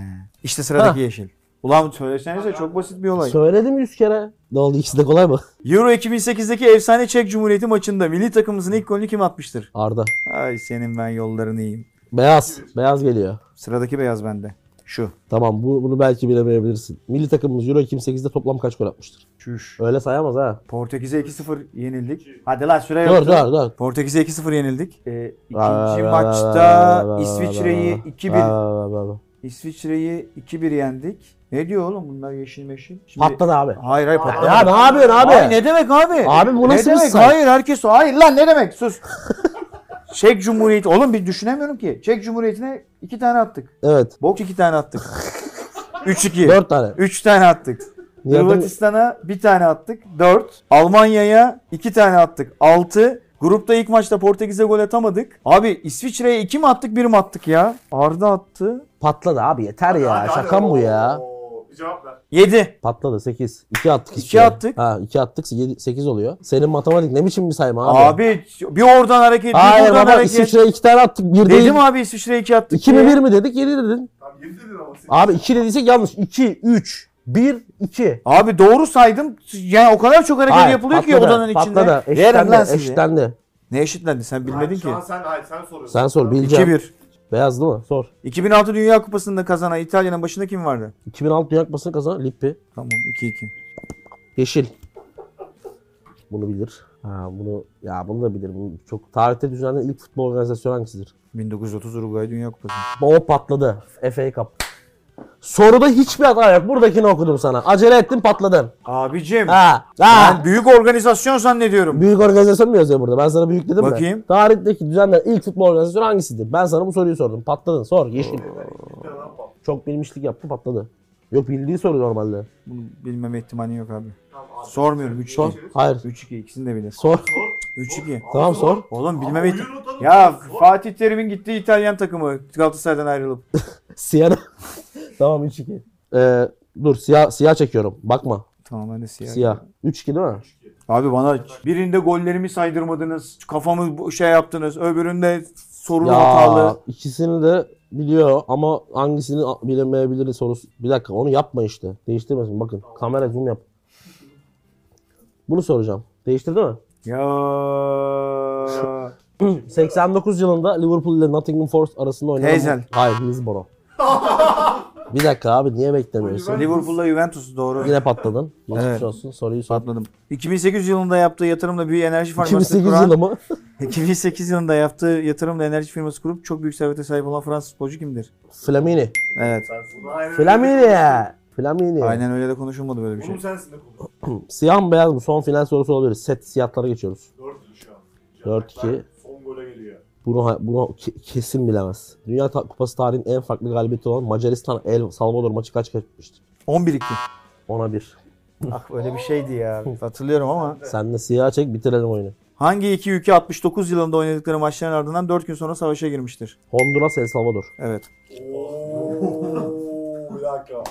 Speaker 2: İşte sıradaki
Speaker 1: Ha.
Speaker 2: yeşil. Ulan söylesenize çok basit bir olay.
Speaker 1: Söyledim yüz kere. Ne oldu ikisi de kolay mı?
Speaker 2: Euro 2008'deki efsane Çek Cumhuriyeti maçında milli takımımızın ilk golünü kim atmıştır?
Speaker 1: Arda.
Speaker 2: Ay senin ben yollarını yiyeyim.
Speaker 1: Beyaz. Beyaz geliyor.
Speaker 2: Sıradaki beyaz bende. Şu.
Speaker 1: Tamam bu, bunu belki bilemeyebilirsin. Milli takımımız Euro 2008'de toplam kaç gol atmıştır?
Speaker 2: Çüş.
Speaker 1: Öyle sayamaz ha.
Speaker 2: Portekiz'e 2-0 yenildik. Hadi lan süre
Speaker 1: Dur
Speaker 2: yoktu.
Speaker 1: dur dur.
Speaker 2: Portekiz'e 2-0 yenildik. Ee, ikinci maçta İsviçre'yi
Speaker 1: ver, ver,
Speaker 2: 2-1
Speaker 1: ver, ver, ver, ver.
Speaker 2: İsviçre'yi 2-1 yendik. Ne diyor oğlum bunlar yeşil meşil? Şimdi-
Speaker 1: Patladı abi.
Speaker 2: Hayır hayır patladı.
Speaker 1: Ya ne yapıyorsun abi?
Speaker 2: Ay ne demek abi?
Speaker 1: Abi bu
Speaker 2: ne
Speaker 1: nasıl bir
Speaker 2: demek?
Speaker 1: say-
Speaker 2: Hayır herkes hayır lan ne demek? Sus. Çek Cumhuriyeti. Oğlum bir düşünemiyorum ki. Çek Cumhuriyeti'ne iki tane attık.
Speaker 1: Evet.
Speaker 2: Bok iki tane attık. 3-2.
Speaker 1: Dört tane.
Speaker 2: 3 tane attık. Hırvatistan'a bir tane attık. 4. Almanya'ya 2 tane attık. 6. Grupta ilk maçta Portekiz'e gol atamadık. Abi İsviçre'ye 2 mi attık 1 mi attık ya? Arda attı.
Speaker 1: Patladı abi yeter ya. Şaka mı bu ya?
Speaker 3: Bir cevap ver.
Speaker 2: 7.
Speaker 1: Patladı 8. 2 attık.
Speaker 2: İki attık.
Speaker 1: Ha 2 attık 7, 8 oluyor. Senin matematik ne biçim bir sayma abi?
Speaker 2: Abi, bir oradan hareket, bir
Speaker 1: Hayır
Speaker 2: buradan
Speaker 1: baba
Speaker 2: hareket.
Speaker 1: İsviçre'ye 2 tane attık. 1 değil.
Speaker 2: Dedim abi İsviçre'ye 2 attık.
Speaker 1: 2 mi
Speaker 2: diye.
Speaker 1: 1 mi dedik 7 dedin.
Speaker 3: Tamam 7 dedin ama sen.
Speaker 1: Abi 2 dediysek yanlış. 2, 3, 1, 2.
Speaker 2: Abi doğru saydım. Yani o kadar çok hareket yapılıyor ki odanın içinde.
Speaker 1: Patladı.
Speaker 2: Yerim lan
Speaker 1: Eşitlendi. Eşitlendi.
Speaker 2: Ne eşitlendi sen bilmedin
Speaker 3: Şu
Speaker 2: ki.
Speaker 3: an sen, hayır, sen soruyorsun.
Speaker 1: Sen sor bileceğim.
Speaker 2: 2-1.
Speaker 1: Beyaz değil mi? Sor.
Speaker 2: 2006 Dünya Kupası'nda kazanan İtalya'nın başında kim vardı?
Speaker 1: 2006 Dünya Kupası'nı kazanan Lippi.
Speaker 2: Tamam 2-2.
Speaker 1: Yeşil. Bunu bilir. Ha bunu ya bunu da bilir. Bu çok tarihte düzenlenen ilk futbol organizasyonu hangisidir?
Speaker 2: 1930 Uruguay Dünya Kupası.
Speaker 1: O patladı. FA Cup. Soruda hiçbir hata yok. Buradakini okudum sana. Acele ettin patladın.
Speaker 2: Abicim
Speaker 1: Ha. Ha.
Speaker 2: ben büyük organizasyon zannediyorum.
Speaker 1: Büyük organizasyon mu yazıyor burada? Ben sana büyük dedim mi?
Speaker 2: Bakayım.
Speaker 1: Tarihteki düzenlenen ilk futbol organizasyonu hangisidir? Ben sana bu soruyu sordum. Patladın. Sor. Yeşil. Çok bilmişlik yaptı patladı. Yok bildiği soru normalde.
Speaker 2: Bunu bilmeme ihtimali yok abi.
Speaker 3: Tamam abi.
Speaker 2: Sormuyorum 3-2.
Speaker 1: Sor. Hayır.
Speaker 2: 3-2 ikisini de bilir.
Speaker 1: Sor.
Speaker 3: Sor.
Speaker 2: 3-2.
Speaker 1: Tamam sor.
Speaker 2: Oğlum bilmeme
Speaker 3: unutalım.
Speaker 2: Ya
Speaker 3: Sor.
Speaker 2: Fatih Terim'in gittiği İtalyan takımı Galatasaray'dan ayrılıp.
Speaker 1: Siyah. Tamam 3-2. Ee, dur siyah, siyah çekiyorum. Bakma.
Speaker 2: Tamam ben de siyah.
Speaker 1: Siyah. 3-2 değil mi?
Speaker 2: Abi bana birinde gollerimi saydırmadınız. Kafamı bu- şey yaptınız. Öbüründe sorun
Speaker 1: Ya
Speaker 2: hatalı.
Speaker 1: ikisini de biliyor ama hangisini bilemeyebilir sorusu. Bir dakika onu yapma işte. Değiştirmesin. Bakın kamera zoom yap. Bunu soracağım. Değiştirdi mi?
Speaker 2: Ya
Speaker 1: 89 yılında Liverpool ile Nottingham Forest arasında oynanan...
Speaker 2: Hazel.
Speaker 1: Hayır Hillsborough. bir dakika abi niye beklemiyorsun?
Speaker 2: Liverpool'la Juventus doğru.
Speaker 1: Yine patladın. Geçmiş
Speaker 2: Evet.
Speaker 1: olsun. Soruyu sor.
Speaker 2: Patladım. 2008 yılında yaptığı yatırımla büyük enerji firması
Speaker 1: 2008
Speaker 2: kuran,
Speaker 1: yılı mı?
Speaker 2: 2008 yılında yaptığı yatırımla enerji firması kurup çok büyük servete sahip olan Fransız futbolcu kimdir?
Speaker 1: Flamini.
Speaker 2: Evet.
Speaker 1: Flamini. Flamini.
Speaker 2: Aynen öyle de konuşulmadı böyle bir şey.
Speaker 3: Bunu sensin de konuş.
Speaker 1: Siyah mı beyaz mı? Son final sorusu olabilir. Set siyahlara geçiyoruz.
Speaker 3: 4 şu an.
Speaker 1: 4-2. Bunu bunu ke- kesin bilemez. Dünya Kupası tarihinin en farklı galibiyeti olan Macaristan El Salvador maçı kaç kaç bitmiştir?
Speaker 2: 11-2.
Speaker 1: Ona bir.
Speaker 2: Ah öyle bir şeydi ya. Hatırlıyorum ama.
Speaker 1: Sen de siyah çek bitirelim oyunu.
Speaker 2: Hangi iki ülke 69 yılında oynadıkları maçların ardından 4 gün sonra savaşa girmiştir?
Speaker 1: Honduras El Salvador.
Speaker 2: Evet.
Speaker 3: Oo, bir dakika.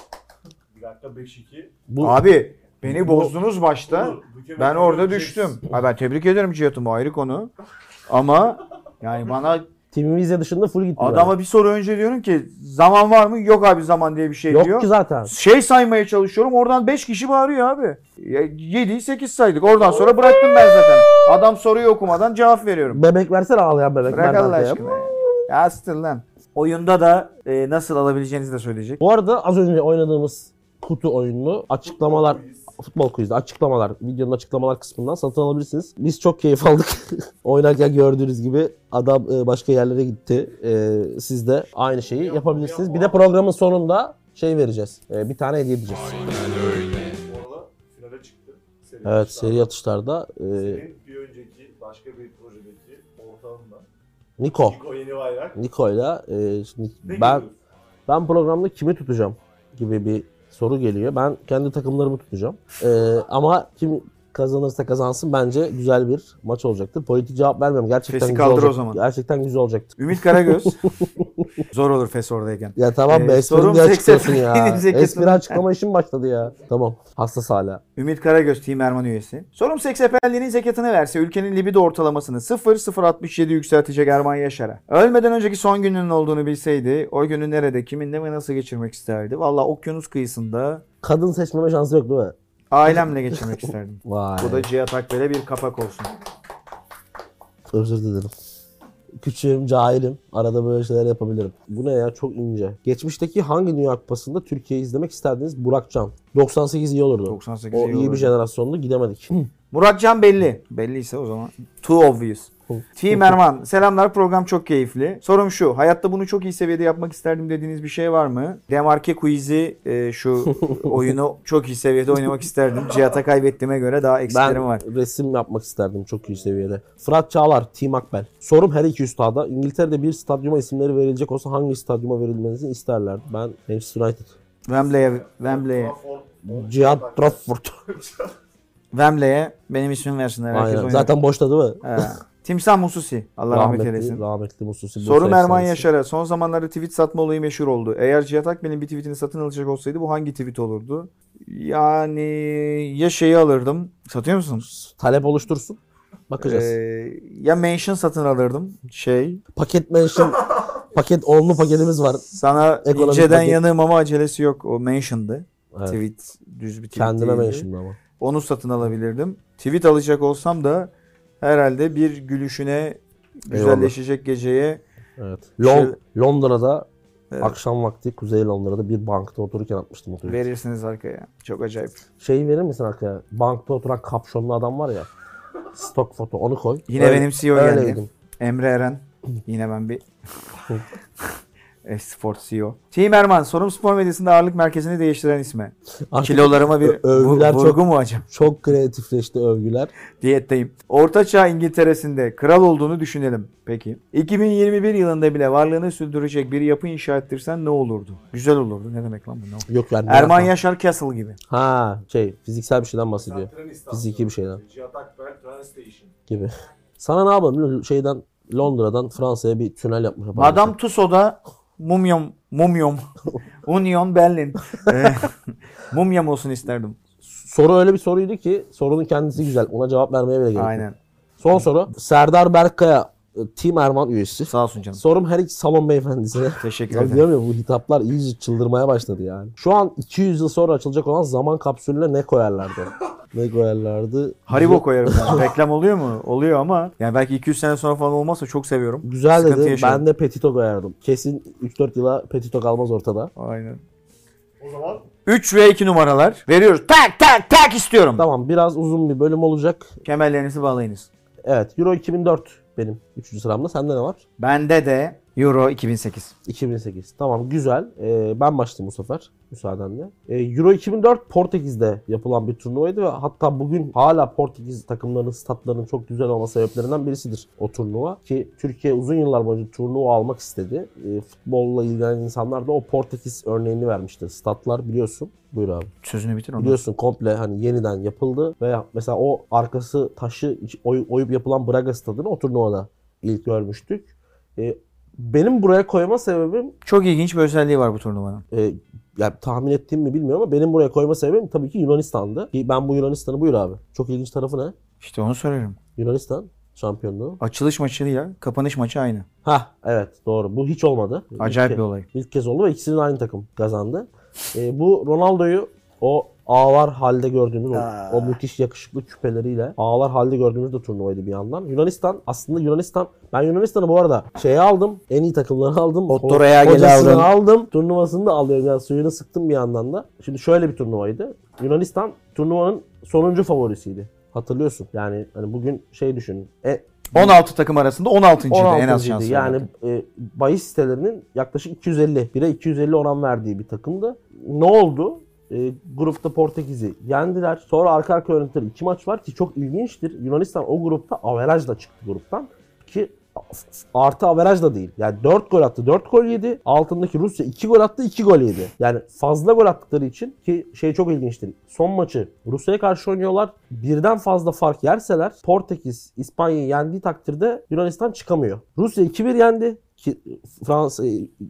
Speaker 3: Bir dakika 5-2.
Speaker 1: Bu
Speaker 2: Abi beni bozdunuz başta.
Speaker 3: Dur, Büke
Speaker 2: Ben
Speaker 3: Büke
Speaker 2: orada
Speaker 3: göreceksin.
Speaker 2: düştüm. Ha, ben tebrik ederim Cihat'ım o ayrı konu. Ama yani bana
Speaker 1: Vizya dışında full gitti.
Speaker 2: adama bir soru önce diyorum ki zaman var mı? Yok abi zaman diye bir şey
Speaker 1: Yok
Speaker 2: diyor.
Speaker 1: ki zaten.
Speaker 2: Şey saymaya çalışıyorum. Oradan 5 kişi bağırıyor abi. 7 8 saydık. Oradan sonra bıraktım ben zaten. Adam soruyu okumadan cevap veriyorum.
Speaker 1: Bebek versene ağlayan bebek.
Speaker 2: Bırak Allah aşkına ya. Sıtır lan. Oyunda da e, nasıl alabileceğinizi de söyleyecek.
Speaker 1: Bu arada az önce oynadığımız kutu oyununu açıklamalar futbol quiz'de açıklamalar videonun açıklamalar kısmından satın alabilirsiniz. Biz çok keyif aldık. Oynarken gördüğünüz gibi adam e, başka yerlere gitti. E, Siz de aynı şeyi yapabilirsiniz. Bir de programın sonunda şey vereceğiz. E, Bir tane hediye edeceğiz.
Speaker 3: Bu arada finale çıktı.
Speaker 1: Evet seri atışlarda e,
Speaker 3: Senin bir önceki başka bir projedeki ortağınla
Speaker 1: Niko.
Speaker 3: Niko Yeni Bayrak.
Speaker 1: Niko'yla e, şimdi
Speaker 3: Ne
Speaker 1: ben ben programda kimi tutacağım gibi bir soru geliyor. Ben kendi takımlarımı tutacağım. E, ama kim kazanırsa kazansın bence güzel bir maç olacaktır. Politik cevap vermiyorum. Gerçekten
Speaker 2: Fesi
Speaker 1: güzel
Speaker 2: kaldır
Speaker 1: olacak.
Speaker 2: o zaman.
Speaker 1: Gerçekten güzel olacaktır.
Speaker 2: Ümit Karagöz. Zor olur Fes oradayken.
Speaker 1: Ya tamam be
Speaker 2: Ee, sorum
Speaker 1: de açıklıyorsun
Speaker 2: seksen-
Speaker 1: ya. Espri açıklama işim başladı ya. Tamam. Hassas hala.
Speaker 2: Ümit Karagöz Team Erman üyesi. Sorum seksapelliğinin zekatını verse ülkenin libido ortalamasını 0-0-67 yükseltecek Erman Yaşar'a. Ölmeden önceki son gününün olduğunu bilseydi o günü nerede, kiminle ve nasıl geçirmek isterdi? Valla okyanus kıyısında
Speaker 1: Kadın seçmeme şansı yok değil mi?
Speaker 2: Ailemle geçirmek isterdim.
Speaker 1: Vay.
Speaker 2: Bu da Cihat Akbel'e bir kapak olsun.
Speaker 1: Özür dilerim. Küçüğüm, cahilim. Arada böyle şeyler yapabilirim. Bu ne ya? Çok ince. Geçmişteki hangi Dünya Kupası'nda Türkiye'yi izlemek isterdiniz? Burak Can. 98 iyi olurdu.
Speaker 2: 98
Speaker 1: o
Speaker 2: iyi
Speaker 1: iyi,
Speaker 2: olurdu.
Speaker 1: bir jenerasyondu. Gidemedik.
Speaker 2: Murat Can belli. Belliyse o zaman. Too obvious. Team Erman. Selamlar program çok keyifli. Sorum şu. Hayatta bunu çok iyi seviyede yapmak isterdim dediğiniz bir şey var mı? Demarke Quiz'i e, şu oyunu çok iyi seviyede oynamak isterdim. Cihat'a kaybettiğime göre daha eksilerim
Speaker 1: ben
Speaker 2: var.
Speaker 1: resim yapmak isterdim çok iyi seviyede. Fırat Çağlar, Team Akbel. Sorum her iki üstada. İngiltere'de bir stadyuma isimleri verilecek olsa hangi stadyuma verilmenizi isterlerdi? Ben Manchester United.
Speaker 2: Wembley'e Wembley'e.
Speaker 1: Cihat Trafford.
Speaker 2: Wembley'e benim ismimi versinler. Herkes
Speaker 1: Aynen.
Speaker 2: oynar.
Speaker 1: Zaten boşta değil mi?
Speaker 2: He. Timsah Mususi. Allah rahmet eylesin.
Speaker 1: Rahmetli, Mususi.
Speaker 2: Sorum
Speaker 1: Bursa
Speaker 2: Erman
Speaker 1: efsanesi.
Speaker 2: Yaşar'a. Son zamanlarda tweet satma olayı meşhur oldu. Eğer Cihat Akbel'in bir tweetini satın alacak olsaydı bu hangi tweet olurdu? Yani ya şeyi alırdım. Satıyor musun?
Speaker 1: Talep oluştursun. Bakacağız.
Speaker 2: Ee, ya mention satın alırdım. Şey.
Speaker 1: Paket mention paket onlu paketimiz var.
Speaker 2: Sana
Speaker 1: Ekonomik
Speaker 2: inceden
Speaker 1: paket.
Speaker 2: yanığım ama acelesi yok. O mention'dı.
Speaker 1: Evet.
Speaker 2: Tweet düz bir tweet
Speaker 1: Kendime
Speaker 2: değildi.
Speaker 1: mention'dı ama.
Speaker 2: Onu satın alabilirdim. Tweet alacak olsam da herhalde bir gülüşüne güzelleşecek geceye
Speaker 1: Evet. Lon-
Speaker 2: Şey-
Speaker 1: Londra'da
Speaker 2: Evet.
Speaker 1: akşam vakti Kuzey Londra'da bir bankta otururken atmıştım o tweet'i.
Speaker 2: verirsiniz arkaya. Çok acayip.
Speaker 1: Şeyi verir misin arkaya? Bankta oturan kapşonlu adam var ya. Stok foto onu koy.
Speaker 2: Yine
Speaker 1: Öyle-
Speaker 2: benim CEO geldi.
Speaker 1: öyleydim.
Speaker 2: Emre Eren. Yine ben bir Esport CEO. Team Erman. Sorum spor medyasında ağırlık merkezini değiştiren isme.
Speaker 1: Artık
Speaker 2: Kilolarıma bir
Speaker 1: övgüler
Speaker 2: vu-
Speaker 1: çok-
Speaker 2: vurgu mu acaba?
Speaker 1: Çok kreatifleşti övgüler.
Speaker 2: Diyetteyim. Orta Çağ İngiltere'sinde kral olduğunu düşünelim. Peki. 2021 yılında bile varlığını sürdürecek bir yapı inşa ettirsen ne olurdu? Güzel olurdu. Ne demek lan bu? Ne olurdu?
Speaker 1: Yok yani.
Speaker 2: Erman
Speaker 1: merak-
Speaker 2: Yaşar Castle gibi.
Speaker 1: Ha şey fiziksel bir şeyden bahsediyor. Fiziki bir şeyden.
Speaker 3: Cihat Akbel.
Speaker 1: Gibi. Sana ne yapalım? Şeyden Londra'dan Fransa'ya bir tünel yapmış.
Speaker 2: Madame Tussauds'da mumyom, mumyom, Union Berlin. Ee, mumyam olsun isterdim.
Speaker 1: soru öyle bir soruydu ki sorunun kendisi güzel. Ona cevap vermeye bile gerek yok.
Speaker 2: Aynen.
Speaker 1: Son soru. Serdar Berkaya e, Team Erman üyesi.
Speaker 2: Sağ olsun canım.
Speaker 1: Sorum her iki salon beyefendisine.
Speaker 2: Teşekkür ederim.
Speaker 1: diyorum ya bu hitaplar iyice çıldırmaya başladı yani. Şu an 200 yıl sonra açılacak olan zaman kapsülüne ne koyarlardı? ne koyarlardı?
Speaker 2: Haribo koyarım ben. Reklam oluyor mu? Oluyor ama yani belki 200 sene sonra falan olmazsa çok seviyorum.
Speaker 1: Güzel
Speaker 2: Sıkıntı
Speaker 1: dedi.
Speaker 2: yaşarım.
Speaker 1: Ben de Petito koyardım. Kesin 3-4 yıla Petito kalmaz ortada.
Speaker 2: Aynen.
Speaker 3: O zaman
Speaker 2: 3 ve 2 numaralar veriyoruz. Tak tak tak istiyorum.
Speaker 1: Tamam biraz uzun bir bölüm olacak.
Speaker 2: Kemerlerinizi bağlayınız.
Speaker 1: Evet Euro 2004 benim 3. sıramda. Sende ne var?
Speaker 2: Bende de Euro 2008.
Speaker 1: 2008. Tamam güzel. Ee, ben başlayayım bu sefer müsaadenle. Ee, Euro 2004 Portekiz'de yapılan bir turnuvaydı ve hatta bugün hala Portekiz takımlarının statlarının çok güzel olma sebeplerinden birisidir o turnuva. Ki Türkiye uzun yıllar boyunca turnuva almak istedi. Ee, futbolla ilgilenen insanlar da o Portekiz örneğini vermişti. Statlar biliyorsun. Buyur abi.
Speaker 2: Sözünü bitir onu.
Speaker 1: Biliyorsun komple hani yeniden yapıldı ve mesela o arkası taşı oy- oyup yapılan Braga stadını o turnuvada ilk görmüştük. Ee, benim buraya koyma sebebim
Speaker 2: Çok ilginç bir özelliği var bu turnuvanın.
Speaker 1: e, ya tahmin ettiğim mi bilmiyorum ama benim buraya koyma sebebim tabii ki Yunanistan'dı. Ki ben bu Yunanistan'ı buyur abi. Çok ilginç tarafı ne?
Speaker 2: İşte onu soruyorum.
Speaker 1: Yunanistan şampiyonluğu.
Speaker 2: Açılış maçı ya, kapanış maçı aynı.
Speaker 1: Ha evet doğru. Bu hiç olmadı.
Speaker 2: Acayip
Speaker 1: İlk
Speaker 2: bir olay.
Speaker 1: İlk kez oldu ve ikisinin aynı takım kazandı. E, bu Ronaldo'yu o ağlar halde gördüğümüz o, o müthiş yakışıklı küpeleriyle ağlar halde gördüğümüz de turnuvaydı bir yandan. Yunanistan aslında Yunanistan ben Yunanistan'ı bu arada şeye aldım. En iyi takımları aldım.
Speaker 2: Ottora'ya gel aldım.
Speaker 1: aldım. Turnuvasını da alıyorum. Yani suyunu sıktım bir yandan da. Şimdi şöyle bir turnuvaydı. Yunanistan turnuvanın sonuncu favorisiydi. Hatırlıyorsun. Yani hani bugün şey düşün. E,
Speaker 2: 16 takım arasında 16. en az
Speaker 1: 16'ydı.
Speaker 2: şansı.
Speaker 1: Yani e, bahis sitelerinin yaklaşık 250, 1'e 250 oran verdiği bir takımdı. Ne oldu? E, grupta Portekiz'i yendiler. Sonra arka arka oynadıkları iki maç var ki çok ilginçtir. Yunanistan o grupta averajla çıktı gruptan. Ki artı averaj da değil. Yani 4 gol attı, 4 gol yedi. Altındaki Rusya 2 gol attı, 2 gol yedi. Yani fazla gol attıkları için ki şey çok ilginçtir. Son maçı Rusya'ya karşı oynuyorlar. Birden fazla fark yerseler Portekiz İspanya'yı yendiği takdirde Yunanistan çıkamıyor. Rusya 2-1 yendi ki Fransa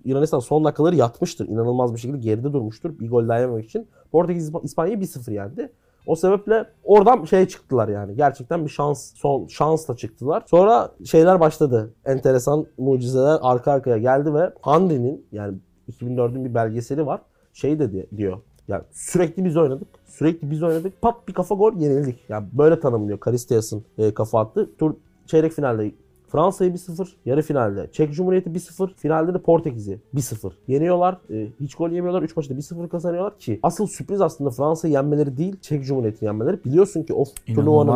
Speaker 1: Yunanistan son dakikaları yatmıştır. İnanılmaz bir şekilde geride durmuştur bir gol daha yememek için. Portekiz İspanya'yı 1-0 yendi. O sebeple oradan şey çıktılar yani. Gerçekten bir şans, son şansla çıktılar. Sonra şeyler başladı. Enteresan mucizeler arka arkaya geldi ve Henry'nin yani 2004'ün bir belgeseli var. Şey de di- diyor. Yani sürekli biz oynadık. Sürekli biz oynadık. Pat bir kafa gol yenildik. Yani böyle tanımlıyor. Karistias'ın e, kafa attı. Tur çeyrek finalde Fransa'yı 1-0, yarı finalde Çek Cumhuriyeti 1-0, finalde de Portekiz'i 1-0 yeniyorlar. E, hiç gol yemiyorlar. 3 maçta 1-0 kazanıyorlar ki asıl sürpriz aslında Fransa'yı yenmeleri değil, Çek Cumhuriyeti'ni yenmeleri. Biliyorsun ki o turnuvanın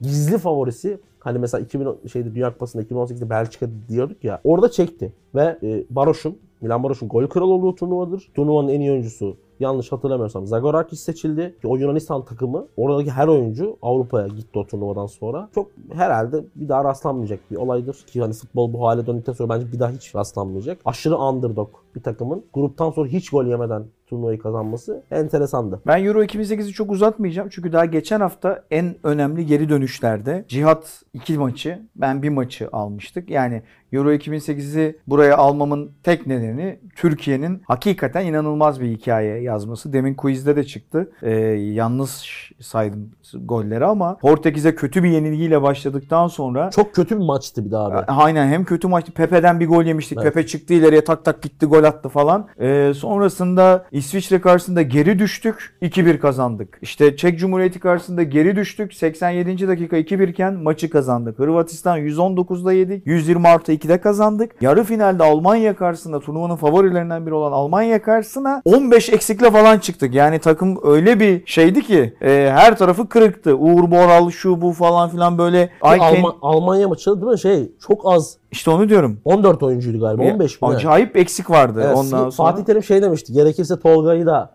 Speaker 1: gizli favorisi hani mesela 2000 şeyde Dünya Kupası'nda 2018'de Belçika diyorduk ya. Orada çekti ve e, Baroş'un Milan Baroş'un gol kralı olduğu turnuvadır. Turnuvanın en iyi oyuncusu yanlış hatırlamıyorsam Zagorakis seçildi. O Yunanistan takımı oradaki her oyuncu Avrupa'ya gitti o turnuvadan sonra. Çok herhalde bir daha rastlanmayacak bir olaydır. Ki hani futbol bu hale döndükten sonra bence bir daha hiç rastlanmayacak. Aşırı underdog bir takımın gruptan sonra hiç gol yemeden turnuvayı kazanması enteresandı.
Speaker 2: Ben Euro 2008'i çok uzatmayacağım çünkü daha geçen hafta en önemli geri dönüşlerde Cihat iki maçı, ben bir maçı almıştık. Yani Euro 2008'i buraya almamın tek nedeni Türkiye'nin hakikaten inanılmaz bir hikaye yazması. Demin quizde de çıktı. Ee, yalnız saydım golleri ama Portekiz'e kötü bir yenilgiyle başladıktan sonra
Speaker 1: Çok kötü bir maçtı bir daha abi.
Speaker 2: Aynen hem kötü maçtı. Pepe'den bir gol yemiştik.
Speaker 1: Evet.
Speaker 2: Pepe çıktı ileriye tak tak gitti gol attı falan. Ee, sonrasında İsviçre karşısında geri düştük. 2-1 kazandık. İşte Çek Cumhuriyeti karşısında geri düştük. 87. dakika 2-1 iken maçı kazandık. Hırvatistan 119'da yedik. 120 artı 2'de kazandık. Yarı finalde Almanya karşısında turnuvanın favorilerinden biri olan Almanya karşısına 15 eksikle falan çıktık. Yani takım öyle bir şeydi ki e, her tarafı kırıktı. Uğur Boral şu bu falan filan böyle. Ayken-
Speaker 1: Alma- Almanya maçı değil mi? Şey çok az.
Speaker 2: İşte onu diyorum.
Speaker 1: 14 oyuncuydu galiba. 15 mi?
Speaker 2: Acayip eksik vardı
Speaker 1: Evet,
Speaker 2: ondan sonra.
Speaker 1: Fatih Terim şey demişti. Gerekirse Tolga'yı da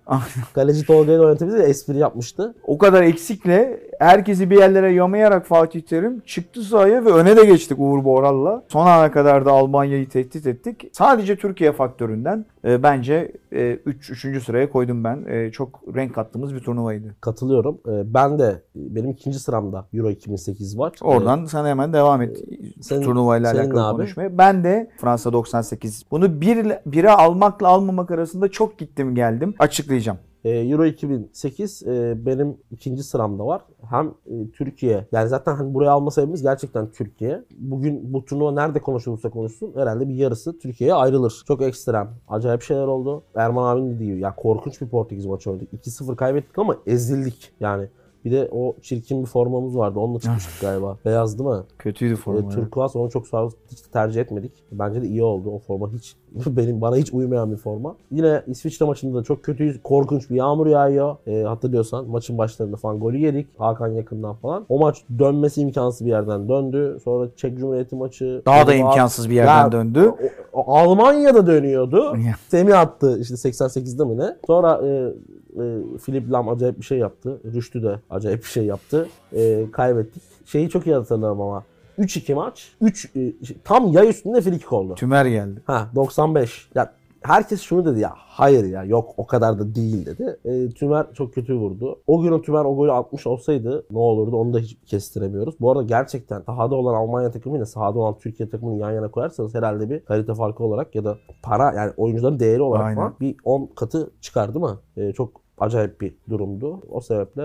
Speaker 1: kaleci Tolga'yı da oynatabiliriz. diye Espri yapmıştı.
Speaker 2: O kadar eksikle herkesi bir yerlere yamayarak Fatih Terim çıktı sahaya ve öne de geçtik Uğur Boral'la. Son ana kadar da Almanya'yı tehdit ettik. Sadece Türkiye faktöründen e, bence 3 3. sıraya koydum ben. E, çok renk kattığımız bir turnuvaydı.
Speaker 1: Katılıyorum. Ee, ben de benim ikinci sıramda Euro 2008 var.
Speaker 2: Oradan sen hemen devam et
Speaker 1: senin-
Speaker 2: turnuvayla
Speaker 1: senin
Speaker 2: alakalı
Speaker 1: abi?
Speaker 2: konuşmaya. Ben de Fransa 98. Bunu bir, bire almakla almamak arasında çok gittim geldim. Açıklayacağım.
Speaker 1: E, Euro 2008 e, benim ikinci sıramda var. Hem e, Türkiye yani zaten hani buraya alma sebebimiz gerçekten Türkiye. Bugün bu turnuva nerede konuşulursa konuşsun herhalde bir yarısı Türkiye'ye ayrılır. Çok ekstrem. Acayip şeyler oldu. Erman abinin dediği ya korkunç bir Portekiz maçı oynadık. 2-0 kaybettik ama ezildik yani. Bir de o çirkin bir formamız vardı. Onunla çıkmıştık galiba. Beyaz değil mi?
Speaker 2: Kötüydü forma. ya.
Speaker 1: turkuaz onu çok sağ hiç tercih etmedik. Bence de iyi oldu. O forma hiç benim bana hiç uymayan bir forma. Yine İsviçre maçında da çok kötü, korkunç bir yağmur yağıyor. E, hatırlıyorsan maçın başlarında falan golü yedik. Hakan yakından falan. O maç dönmesi imkansız bir yerden döndü. Sonra Çek Cumhuriyeti maçı.
Speaker 2: Daha da imkansız bir yerden
Speaker 1: Ya,
Speaker 2: döndü.
Speaker 1: o- o- Almanya'da dönüyordu. Semih attı işte 88'de mi ne? Sonra e, e, Philip Lam acayip bir şey yaptı. Rüştü de acayip bir şey yaptı. E, kaybettik. Şeyi çok iyi hatırlarım ama. 3-2 maç. 3 e, tam yay üstünde frikik oldu.
Speaker 2: Tümer geldi.
Speaker 1: Ha 95. Ya herkes şunu dedi ya. Hayır ya yok o kadar da değil dedi. E, Tümer çok kötü vurdu. O gün o Tümer o golü atmış olsaydı ne olurdu onu da hiç kestiremiyoruz. Bu arada gerçekten sahada olan Almanya takımıyla sahada olan Türkiye takımını yan yana koyarsanız herhalde bir kalite farkı olarak ya da para yani oyuncuların değeri olarak
Speaker 2: Aynen.
Speaker 1: falan bir 10 katı çıkar değil mi? E, çok acayip bir durumdu. O sebeple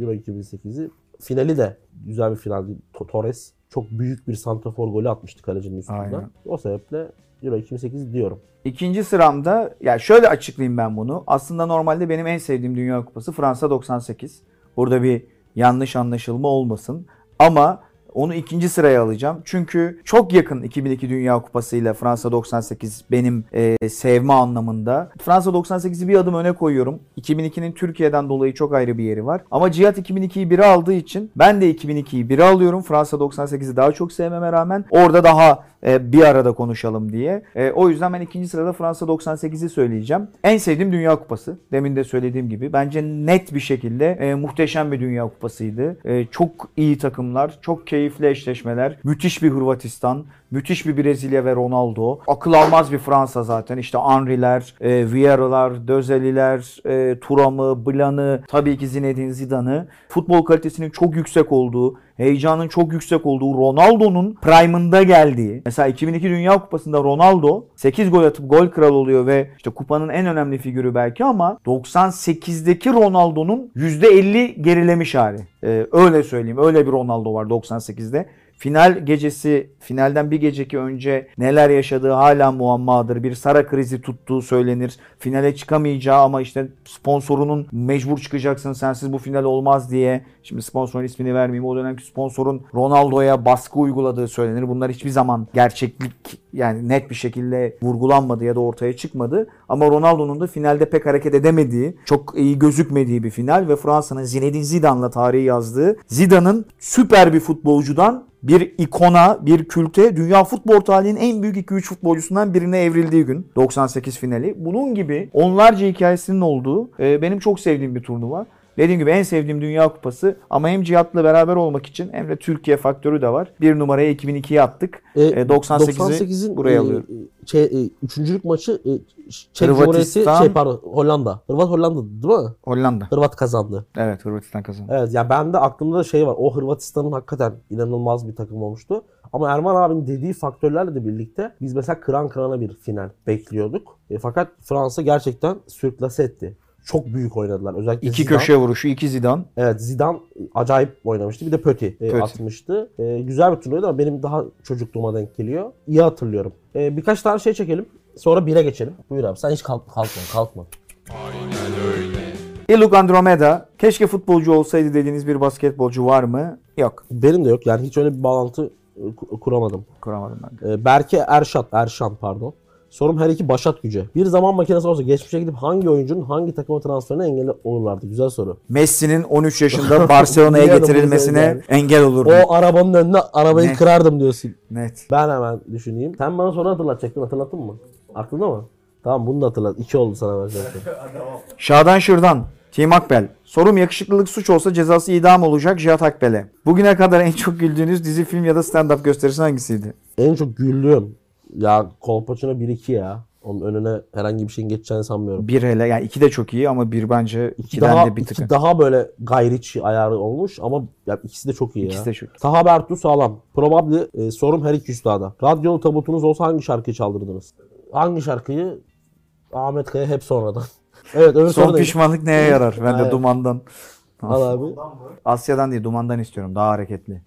Speaker 1: Euro 2008'i finali de güzel bir finaldi. To- Torres çok büyük bir santrafor golü atmıştı kalecinin üstünden.
Speaker 2: Aynen.
Speaker 1: O sebeple Euro 2008 diyorum.
Speaker 2: İkinci sıramda ya şöyle açıklayayım ben bunu. Aslında normalde benim en sevdiğim Dünya Kupası Fransa 98. Burada bir yanlış anlaşılma olmasın. Ama onu ikinci sıraya alacağım. Çünkü çok yakın 2002 Dünya Kupası ile Fransa 98 benim e, sevme anlamında. Fransa 98'i bir adım öne koyuyorum. 2002'nin Türkiye'den dolayı çok ayrı bir yeri var. Ama Cihat 2002'yi biri aldığı için ben de 2002'yi biri alıyorum. Fransa 98'i daha çok sevmeme rağmen orada daha e, bir arada konuşalım diye. E, o yüzden ben ikinci sırada Fransa 98'i söyleyeceğim. En sevdiğim Dünya Kupası. Demin de söylediğim gibi. Bence net bir şekilde e, muhteşem bir Dünya Kupasıydı. Çok iyi takımlar, çok keyifli eşleşmeler. Müthiş bir Hırvatistan, müthiş bir Brezilya ve Ronaldo. Akıl almaz bir Fransa zaten. İşte Henry'ler, e, Vieira'lar, Dözeli'ler, e, Thuram'ı, Blan'ı, tabii ki Zinedine Zidane'ı. Futbol kalitesinin çok yüksek olduğu, heyecanın çok yüksek olduğu, Ronaldo'nun prime'ında geldiği. Mesela 2002 Dünya Kupası'nda Ronaldo 8 gol atıp gol kralı oluyor ve işte kupanın en önemli figürü belki ama 98'deki Ronaldo'nun %50 gerilemiş hali. Ee, öyle söyleyeyim. Öyle bir Ronaldo var 98'de. Final gecesi, finalden bir geceki önce neler yaşadığı hala muammadır. Bir Sara krizi tuttuğu söylenir. Finale çıkamayacağı ama işte sponsorunun mecbur çıkacaksın sensiz bu final olmaz diye. Şimdi sponsorun ismini vermeyeyim. O dönemki sponsorun Ronaldo'ya baskı uyguladığı söylenir. Bunlar hiçbir zaman gerçeklik yani net bir şekilde vurgulanmadı ya da ortaya çıkmadı. Ama Ronaldo'nun da finalde pek hareket edemediği, çok iyi gözükmediği bir final ve Fransa'nın Zinedine Zidane'la tarihi yazdığı Zidane'ın süper bir futbolcudan bir ikona, bir külte, dünya futbol tarihinin en büyük 2-3 futbolcusundan birine evrildiği gün 98 finali. Bunun gibi onlarca hikayesinin olduğu e, benim çok sevdiğim bir turnuva. Dediğim gibi en sevdiğim Dünya Kupası ama hem Cihat'la beraber olmak için hem de Türkiye faktörü de var. Bir numaraya 2002'ye attık.
Speaker 1: E,
Speaker 2: E, 98'i
Speaker 1: 98'in
Speaker 2: buraya
Speaker 1: e,
Speaker 2: alıyorum.
Speaker 1: Şey, e, üçüncülük maçı e, Çek
Speaker 2: Hırvatistan.
Speaker 1: Cumhuriyeti şey pardon Hollanda. Hırvat Hollanda değil mi?
Speaker 2: Hollanda.
Speaker 1: Hırvat kazandı.
Speaker 2: Evet Hırvatistan kazandı.
Speaker 1: Evet ya ben de aklımda da şey var. O Hırvatistan'ın hakikaten inanılmaz bir takım olmuştu. Ama Erman abinin dediği faktörlerle de birlikte biz mesela kıran kırana bir final bekliyorduk. E, fakat Fransa gerçekten sürklase etti. Çok büyük oynadılar. Özellikle
Speaker 2: İki
Speaker 1: Zidane.
Speaker 2: köşe vuruşu, iki Zidane.
Speaker 1: Evet Zidane acayip oynamıştı. Bir de Pöti, e,
Speaker 2: Pöti.
Speaker 1: atmıştı. E, güzel bir turnuvaydı ama benim daha çocukluğuma denk geliyor. İyi hatırlıyorum. E, birkaç tane şey çekelim. Sonra bire geçelim. Buyur abi sen hiç kalk, kalkma kalkma.
Speaker 2: Iluk Andromeda. Keşke futbolcu olsaydı dediğiniz bir basketbolcu var mı? Yok.
Speaker 1: Benim de yok yani hiç öyle bir bağlantı e, ku- kuramadım.
Speaker 2: Kuramadım ben de.
Speaker 1: E, Berke Erşat, Erşan pardon. Sorum her iki Başat Güce. Bir zaman makinesi olsa geçmişe gidip hangi oyuncunun hangi takıma transferine engel olurlardı? Güzel soru.
Speaker 2: Messi'nin 13 yaşında Barcelona'ya getirilmesine engel olurdu.
Speaker 1: O arabanın önüne arabayı
Speaker 2: Ne?
Speaker 1: kırardım diyorsun.
Speaker 2: Net.
Speaker 1: Ben hemen düşüneyim. Sen bana soru hatırlatacaktın. Hatırlattın mı? Aklında mı? Tamam bunu da hatırlat. İki oldu sana ben zaten.
Speaker 2: Şadan Şırdan. Team Akbel. Sorum yakışıklılık suç olsa cezası idam olacak Cihat Akbel'e. Bugüne kadar en çok güldüğünüz dizi, film ya da stand-up gösterisi hangisiydi?
Speaker 1: en çok güldüğüm ya Kolpaçino 1-2 ya. Onun önüne herhangi bir şeyin geçeceğini sanmıyorum.
Speaker 2: Bir hele yani iki de çok iyi ama bir bence
Speaker 1: İki
Speaker 2: ikiden
Speaker 1: daha,
Speaker 2: de bir tık.
Speaker 1: iki daha böyle gayriçi ayarı olmuş ama ya ikisi de çok iyi
Speaker 2: İkisi
Speaker 1: ya.
Speaker 2: de çok iyi.
Speaker 1: Taha Bertu sağlam. Probably e, sorum her iki üstada. Radyolu tabutunuz olsa hangi şarkıyı çaldırdınız? Hangi şarkıyı? Ahmet Kaya hep sonradan. Evet öbür
Speaker 2: Son pişmanlık neye yarar? Ben de dumandan.
Speaker 1: Al abi.
Speaker 2: Asya'dan değil dumandan istiyorum. Daha hareketli.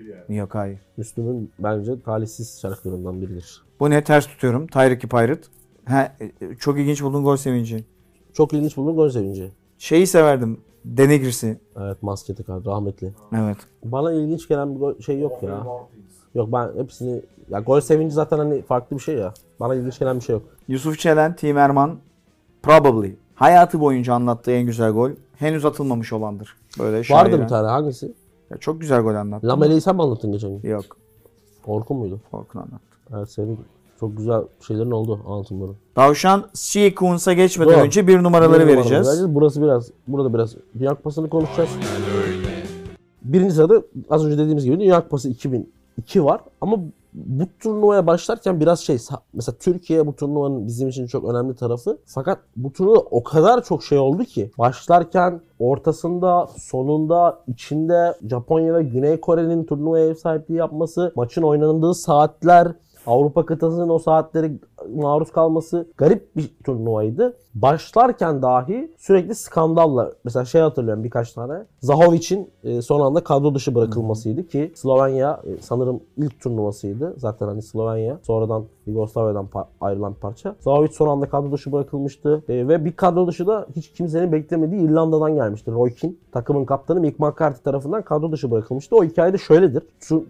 Speaker 3: Değil yani.
Speaker 2: Yok hayır.
Speaker 1: Müslüm'ün bence talihsiz şarkılarından biridir.
Speaker 2: Bu ne ters tutuyorum. Tyreke Pirate. Ha, e, çok ilginç buldum gol sevinci.
Speaker 1: Çok ilginç buldum gol sevinci.
Speaker 2: Şeyi severdim. Denigris'i.
Speaker 1: Evet masketi kaldı rahmetli.
Speaker 2: Evet.
Speaker 1: Bana ilginç gelen bir gol- şey yok ya. Yok ben hepsini ya gol sevinci zaten hani farklı bir şey ya. Bana ilginç gelen bir şey yok.
Speaker 2: Yusuf Çelen, Team Erman. Probably. Hayatı boyunca anlattığı en güzel gol. Henüz atılmamış olandır. Böyle şaire.
Speaker 1: Vardı bir tane hangisi?
Speaker 2: Ya çok güzel gol anlattı.
Speaker 1: Lamele'yi sen mi anlattın geçen gün?
Speaker 2: Yok.
Speaker 1: Orkun muydu?
Speaker 2: Orkun anlattı.
Speaker 1: Evet senin çok güzel şeylerin oldu anlatımların.
Speaker 2: Tavşan Sequence'a geçmeden
Speaker 1: Doğru.
Speaker 2: önce bir numaraları
Speaker 1: Bir
Speaker 2: vereceğiz.
Speaker 1: numaraları Burası biraz, burada biraz Dünya Kupası'nı konuşacağız. Birinci sırada az önce dediğimiz gibi Dünya Kupası 2002 var. Ama bu turnuvaya başlarken biraz şey mesela Türkiye bu turnuvanın bizim için çok önemli tarafı. Fakat bu turnuva o kadar çok şey oldu ki başlarken ortasında, sonunda, içinde Japonya ve Güney Kore'nin turnuvaya ev sahipliği yapması, maçın oynandığı saatler, Avrupa kıtasının o saatleri maruz kalması garip bir turnuvaydı. Başlarken dahi sürekli skandalla mesela şey hatırlıyorum birkaç tane. Zahovic'in e, son anda kadro dışı bırakılmasıydı ki Slovenya e, sanırım ilk turnuvasıydı. Zaten hani Slovenya sonradan Yugoslavya'dan ayrılan bir parça. Zahovic son anda kadro dışı bırakılmıştı E, ve bir kadro dışı da hiç kimsenin beklemediği İrlanda'dan gelmişti. Roy Keane takımın kaptanı Mick McCarthy tarafından kadro dışı bırakılmıştı. O hikayede şöyledir. Şu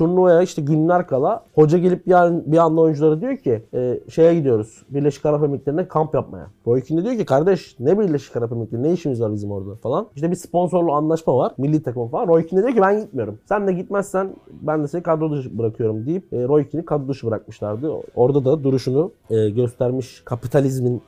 Speaker 1: turnuvaya işte günler kala hoca gelip bir, bir anda oyunculara diyor ki e, şeye gidiyoruz Birleşik Arap Emirlikleri'ne kamp yapmaya. Roy Keane de diyor ki kardeş ne Birleşik Arap Emirlikleri ne işimiz var bizim orada falan. İşte bir sponsorlu anlaşma var milli takım falan. Roy Keane diyor ki ben gitmiyorum. Sen de gitmezsen ben de seni kadro dışı bırakıyorum deyip e, Roy Keane'i kadro dışı bırakmışlardı. Orada da duruşunu e, göstermiş kapitalizmin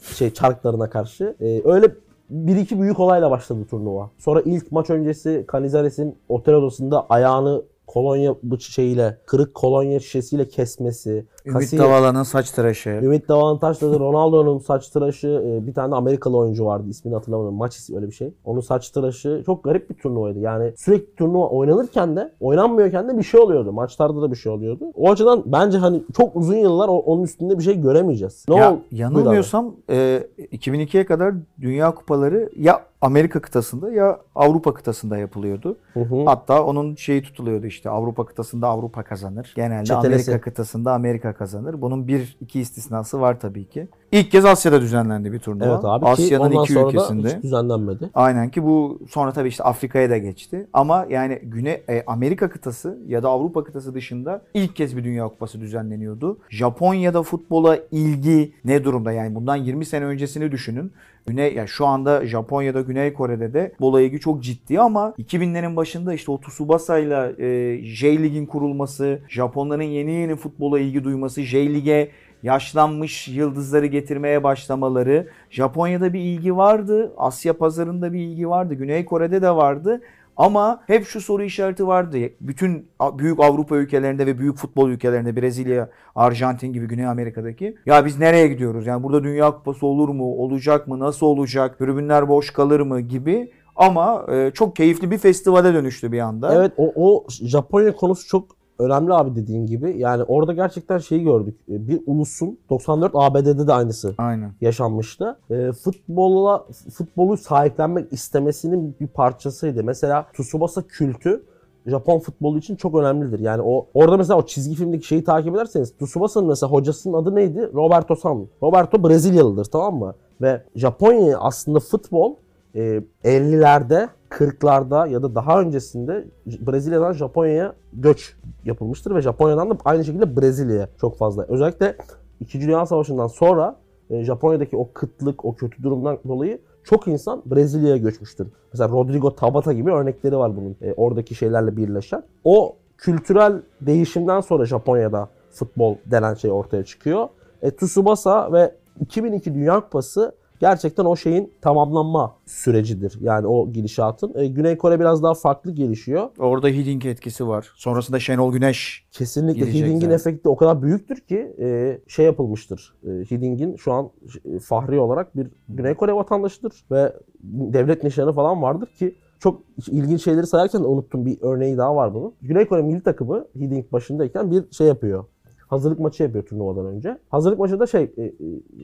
Speaker 1: şey çarklarına karşı. E, öyle bir iki büyük olayla başladı turnuva. Sonra ilk maç öncesi Canizares'in otel odasında ayağını kolonya bıçı şeyiyle, kırık kolonya şişesiyle kesmesi.
Speaker 2: Ümit
Speaker 1: Casillas-
Speaker 2: Davala'nın saç tıraşı.
Speaker 1: Ümit Daval'ın taşladı. Ronaldo'nun saç tıraşı. e, Bir tane de Amerikalı oyuncu vardı. ismini hatırlamadım. Maç ismi öyle bir şey. Onun saç tıraşı. Çok garip bir turnuvaydı. Yani sürekli turnuva oynanırken de oynanmıyorken de bir şey oluyordu. Maçlarda da bir şey oluyordu. O açıdan bence hani çok uzun yıllar onun üstünde bir şey göremeyeceğiz. Ne
Speaker 2: Ya,
Speaker 1: ol-
Speaker 2: yanılmıyorsam e, 2002'ye kadar Dünya Kupaları ya Amerika kıtasında ya Avrupa kıtasında yapılıyordu.
Speaker 1: Hı hı.
Speaker 2: Hatta onun şeyi tutuluyordu işte Avrupa kıtasında Avrupa kazanır. Genelde
Speaker 1: Çetelesi.
Speaker 2: Amerika kıtasında Amerika kazanır. Bunun bir iki istisnası var tabii ki. İlk kez Asya'da düzenlendi bir turnuva.
Speaker 1: Evet abi
Speaker 2: Asya'nın iki
Speaker 1: sonra
Speaker 2: ülkesinde.
Speaker 1: da hiç düzenlenmedi.
Speaker 2: Aynen ki bu sonra tabii işte Afrika'ya da geçti. Ama yani Güney e, Amerika kıtası ya da Avrupa kıtası dışında ilk kez bir Dünya Kupası düzenleniyordu. Japonya'da futbola ilgi ne durumda? Yani bundan 20 sene öncesini düşünün. Güney ya şu anda Japonya'da, Güney Kore'de de futbola ilgi çok ciddi ama 2000'lerin başında işte o Tsubasa'yla e, J Lig'in kurulması, Japonların yeni yeni futbola ilgi duyması, J Lig'e yaşlanmış yıldızları getirmeye başlamaları. Japonya'da bir ilgi vardı. Asya pazarında bir ilgi vardı. Güney Kore'de de vardı. Ama hep şu soru işareti vardı. Bütün büyük Avrupa ülkelerinde ve büyük futbol ülkelerinde Brezilya, Arjantin gibi Güney Amerika'daki. Ya biz nereye gidiyoruz? Yani burada Dünya Kupası olur mu? Olacak mı? Nasıl olacak? Tribünler boş kalır mı? Gibi. Ama e, çok keyifli bir festivale dönüştü bir anda.
Speaker 1: Evet o, o Japonya konusu çok önemli abi dediğin gibi. Yani orada gerçekten şeyi gördük. E, Bir ulusun 94 ABD'de de aynısı
Speaker 2: Aynen.
Speaker 1: yaşanmıştı. E, futbola futbolu sahiplenmek istemesinin bir parçasıydı. Mesela Tsubasa kültü Japon futbolu için çok önemlidir. Yani o orada mesela o çizgi filmdeki şeyi takip ederseniz Tsubasa'nın mesela hocasının adı neydi? Roberto San. Roberto Brezilyalıdır tamam mı? Ve Japonya aslında futbol e, 50'lerde 40'larda ya da daha öncesinde Brezilya'dan Japonya'ya göç yapılmıştır ve Japonya'dan da aynı şekilde Brezilya'ya çok fazla. Özellikle 2. Dünya Savaşı'ndan sonra e, Japonya'daki o kıtlık, o kötü durumdan dolayı çok insan Brezilya'ya göçmüştür. Mesela Rodrigo Tabata gibi örnekleri var bunun e, oradaki şeylerle birleşen. O kültürel değişimden sonra Japonya'da futbol denen şey ortaya çıkıyor. E, Tsubasa ve 2002 Dünya Kupası gerçekten o şeyin tamamlanma sürecidir. Yani o gidişatın. E, Güney Kore biraz daha farklı gelişiyor.
Speaker 2: Orada Hiddink etkisi var. Sonrasında Şenol Güneş.
Speaker 1: Kesinlikle Hidding'in
Speaker 2: zaten.
Speaker 1: efekti o kadar büyüktür ki e, şey yapılmıştır. E, Hidding'in şu an e, fahri olarak bir Güney Kore vatandaşıdır ve devlet nişanı falan vardır ki çok ilginç şeyleri sayarken unuttum bir örneği daha var bunun. Güney Kore milli takımı Hiddink başındayken bir şey yapıyor. Hazırlık maçı yapıyor turnuvadan önce. Hazırlık maçı da şey e, e,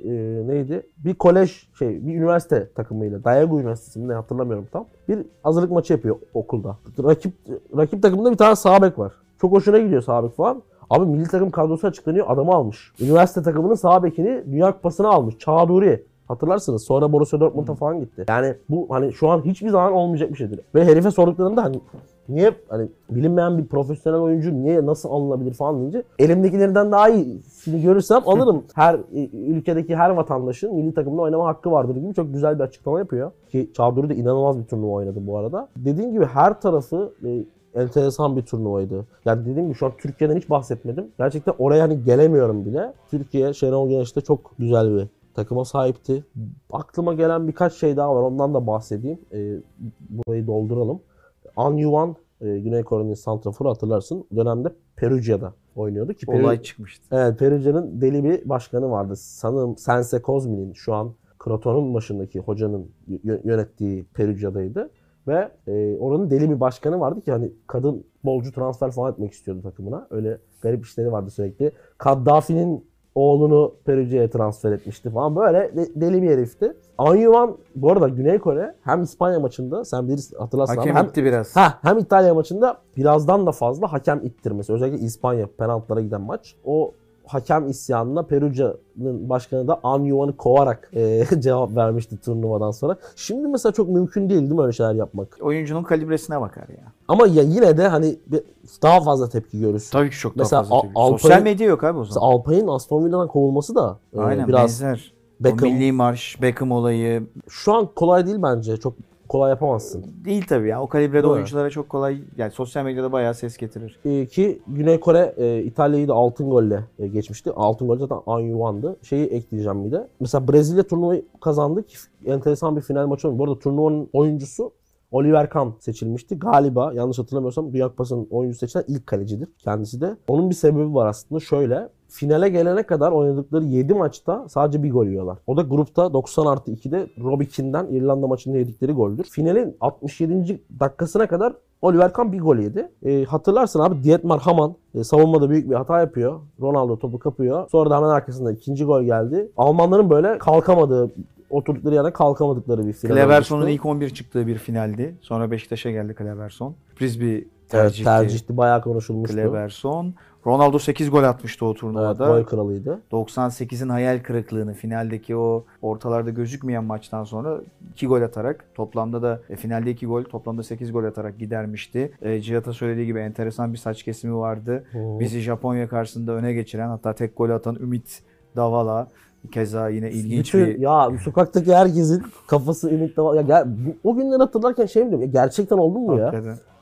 Speaker 1: e, neydi? Bir kolej şey bir üniversite takımıyla Daegu Üniversitesi ne hatırlamıyorum tam. Bir hazırlık maçı yapıyor okulda. Rakip rakip takımda bir tane sağ bek var. Çok hoşuna gidiyor sağ bek falan. Abi milli takım kadrosu açıklanıyor. Adamı almış. Üniversite takımının sağ bekini Dünya Kupası'na almış. Çağduri. Hatırlarsınız. Sonra Borussia Dortmund'a falan gitti. Yani bu hani şu an hiçbir zaman olmayacak bir şeydir. Ve herife sorduklarında hani niye hani bilinmeyen bir profesyonel oyuncu niye nasıl alınabilir falan deyince elimdekilerinden daha iyisini görürsem alırım. Her e, ülkedeki her vatandaşın milli takımda oynama hakkı vardır gibi çok güzel bir açıklama yapıyor. Ki Çağduri de inanılmaz bir turnuva oynadı bu arada. Dediğim gibi her tarafı e, enteresan bir turnuvaydı. Yani dediğim gibi şu an Türkiye'den hiç bahsetmedim. Gerçekten oraya hani gelemiyorum bile. Türkiye Şenol Güneş'te çok güzel bir takıma sahipti. Aklıma gelen birkaç şey daha var. Ondan da bahsedeyim. Ee, burayı dolduralım. An Yuan, e, Güney Kore'nin santraforu hatırlarsın. Dönemde Perugia'da oynuyordu ki Peru-
Speaker 2: Olay çıkmıştı.
Speaker 1: Evet, Perugia'nın deli bir başkanı vardı. Sanırım Sense Kozmi'nin şu an Croton'un başındaki hocanın yönettiği Perugia'daydı. Ve e, oranın deli bir başkanı vardı ki hani kadın bolcu transfer falan etmek istiyordu takımına. Öyle garip işleri vardı sürekli. Kaddafi'nin oğlunu Perugia'ya transfer etmişti falan. Böyle de- deli bir herifti. Anyuan bu arada Güney Kore hem İspanya maçında sen bilirsin hatırlarsın
Speaker 2: Hakem
Speaker 1: hem,
Speaker 2: itti biraz.
Speaker 1: Ha, hem İtalya maçında birazdan da fazla hakem ittirmesi. Özellikle İspanya penaltılara giden maç. O hakem isyanına Perugia'nın başkanı da An Yuan'ı kovarak e, cevap vermişti turnuvadan sonra. Şimdi mesela çok mümkün değil değil mi öyle şeyler yapmak?
Speaker 2: Oyuncunun kalibresine bakar ya.
Speaker 1: Ama ya yine de hani daha fazla tepki görürsün.
Speaker 2: Tabii ki çok
Speaker 1: Mesela
Speaker 2: daha fazla. Tepki.
Speaker 1: Alpay'ın-
Speaker 2: Sosyal medya yok abi o zaman.
Speaker 1: Alpay'ın Aston Villa'dan kovulması da e,
Speaker 2: Aynen
Speaker 1: biraz
Speaker 2: benzer.
Speaker 1: Beckham-
Speaker 2: O milli marş, Beckham olayı
Speaker 1: şu an kolay değil bence. Çok kolay yapamazsın.
Speaker 2: değil tabii ya. O kalibrede
Speaker 1: mi?
Speaker 2: oyunculara çok kolay yani sosyal medyada bayağı ses getirir.
Speaker 1: E, ki Güney Kore e, İtalya'yı da altın golle e, geçmişti. Altın gol zaten An Yuan'dı. Şeyi ekleyeceğim bir de. Mesela Brezilya turnuvayı kazandı ki enteresan bir final maçı oldu. Bu arada turnuvanın oyuncusu Oliver Kahn seçilmişti. Galiba yanlış hatırlamıyorsam Dünya Kupası'nın oyuncusu seçilen ilk kalecidir kendisi de. Onun bir sebebi var aslında şöyle. Finale gelene kadar oynadıkları 7 maçta sadece bir gol yiyorlar. O da grupta 90 artı 2'de Robbie Keane'den İrlanda maçında yedikleri goldür. Finalin 67. dakikasına kadar Oliver Kahn bir gol yedi. E, hatırlarsın abi Dietmar Hamann e, savunmada büyük bir hata yapıyor. Ronaldo topu kapıyor. Sonra da hemen arkasında ikinci gol geldi. Almanların böyle kalkamadığı, oturdukları yerden kalkamadıkları bir final
Speaker 2: Kleberson'un
Speaker 1: olmuştu.
Speaker 2: ilk 11 çıktığı bir finaldi. Sonra Beşiktaş'a geldi Kleberson. Sürpriz bir
Speaker 1: Evet,
Speaker 2: tercihti.
Speaker 1: tercihti. Bayağı konuşulmuştu.
Speaker 2: Kleberson. Ronaldo 8 gol atmıştı o
Speaker 1: Evet,
Speaker 2: turnuvada.
Speaker 1: gol kralıydı.
Speaker 2: 98'in hayal kırıklığını finaldeki o ortalarda gözükmeyen maçtan sonra 2 gol atarak toplamda da e, finalde 2 gol toplamda 8 gol atarak gidermişti. E, Cihat'a söylediği gibi enteresan bir saç kesimi vardı.
Speaker 1: Hı.
Speaker 2: Bizi Japonya karşısında öne geçiren hatta tek gol atan Ümit Davala keza yine ilginç
Speaker 1: Bütün,
Speaker 2: bir
Speaker 1: ya sokaktaki herkesin kafası ümitle var. Ya o günleri hatırlarken şey mi diyorum? Ya gerçekten oldu mu ya?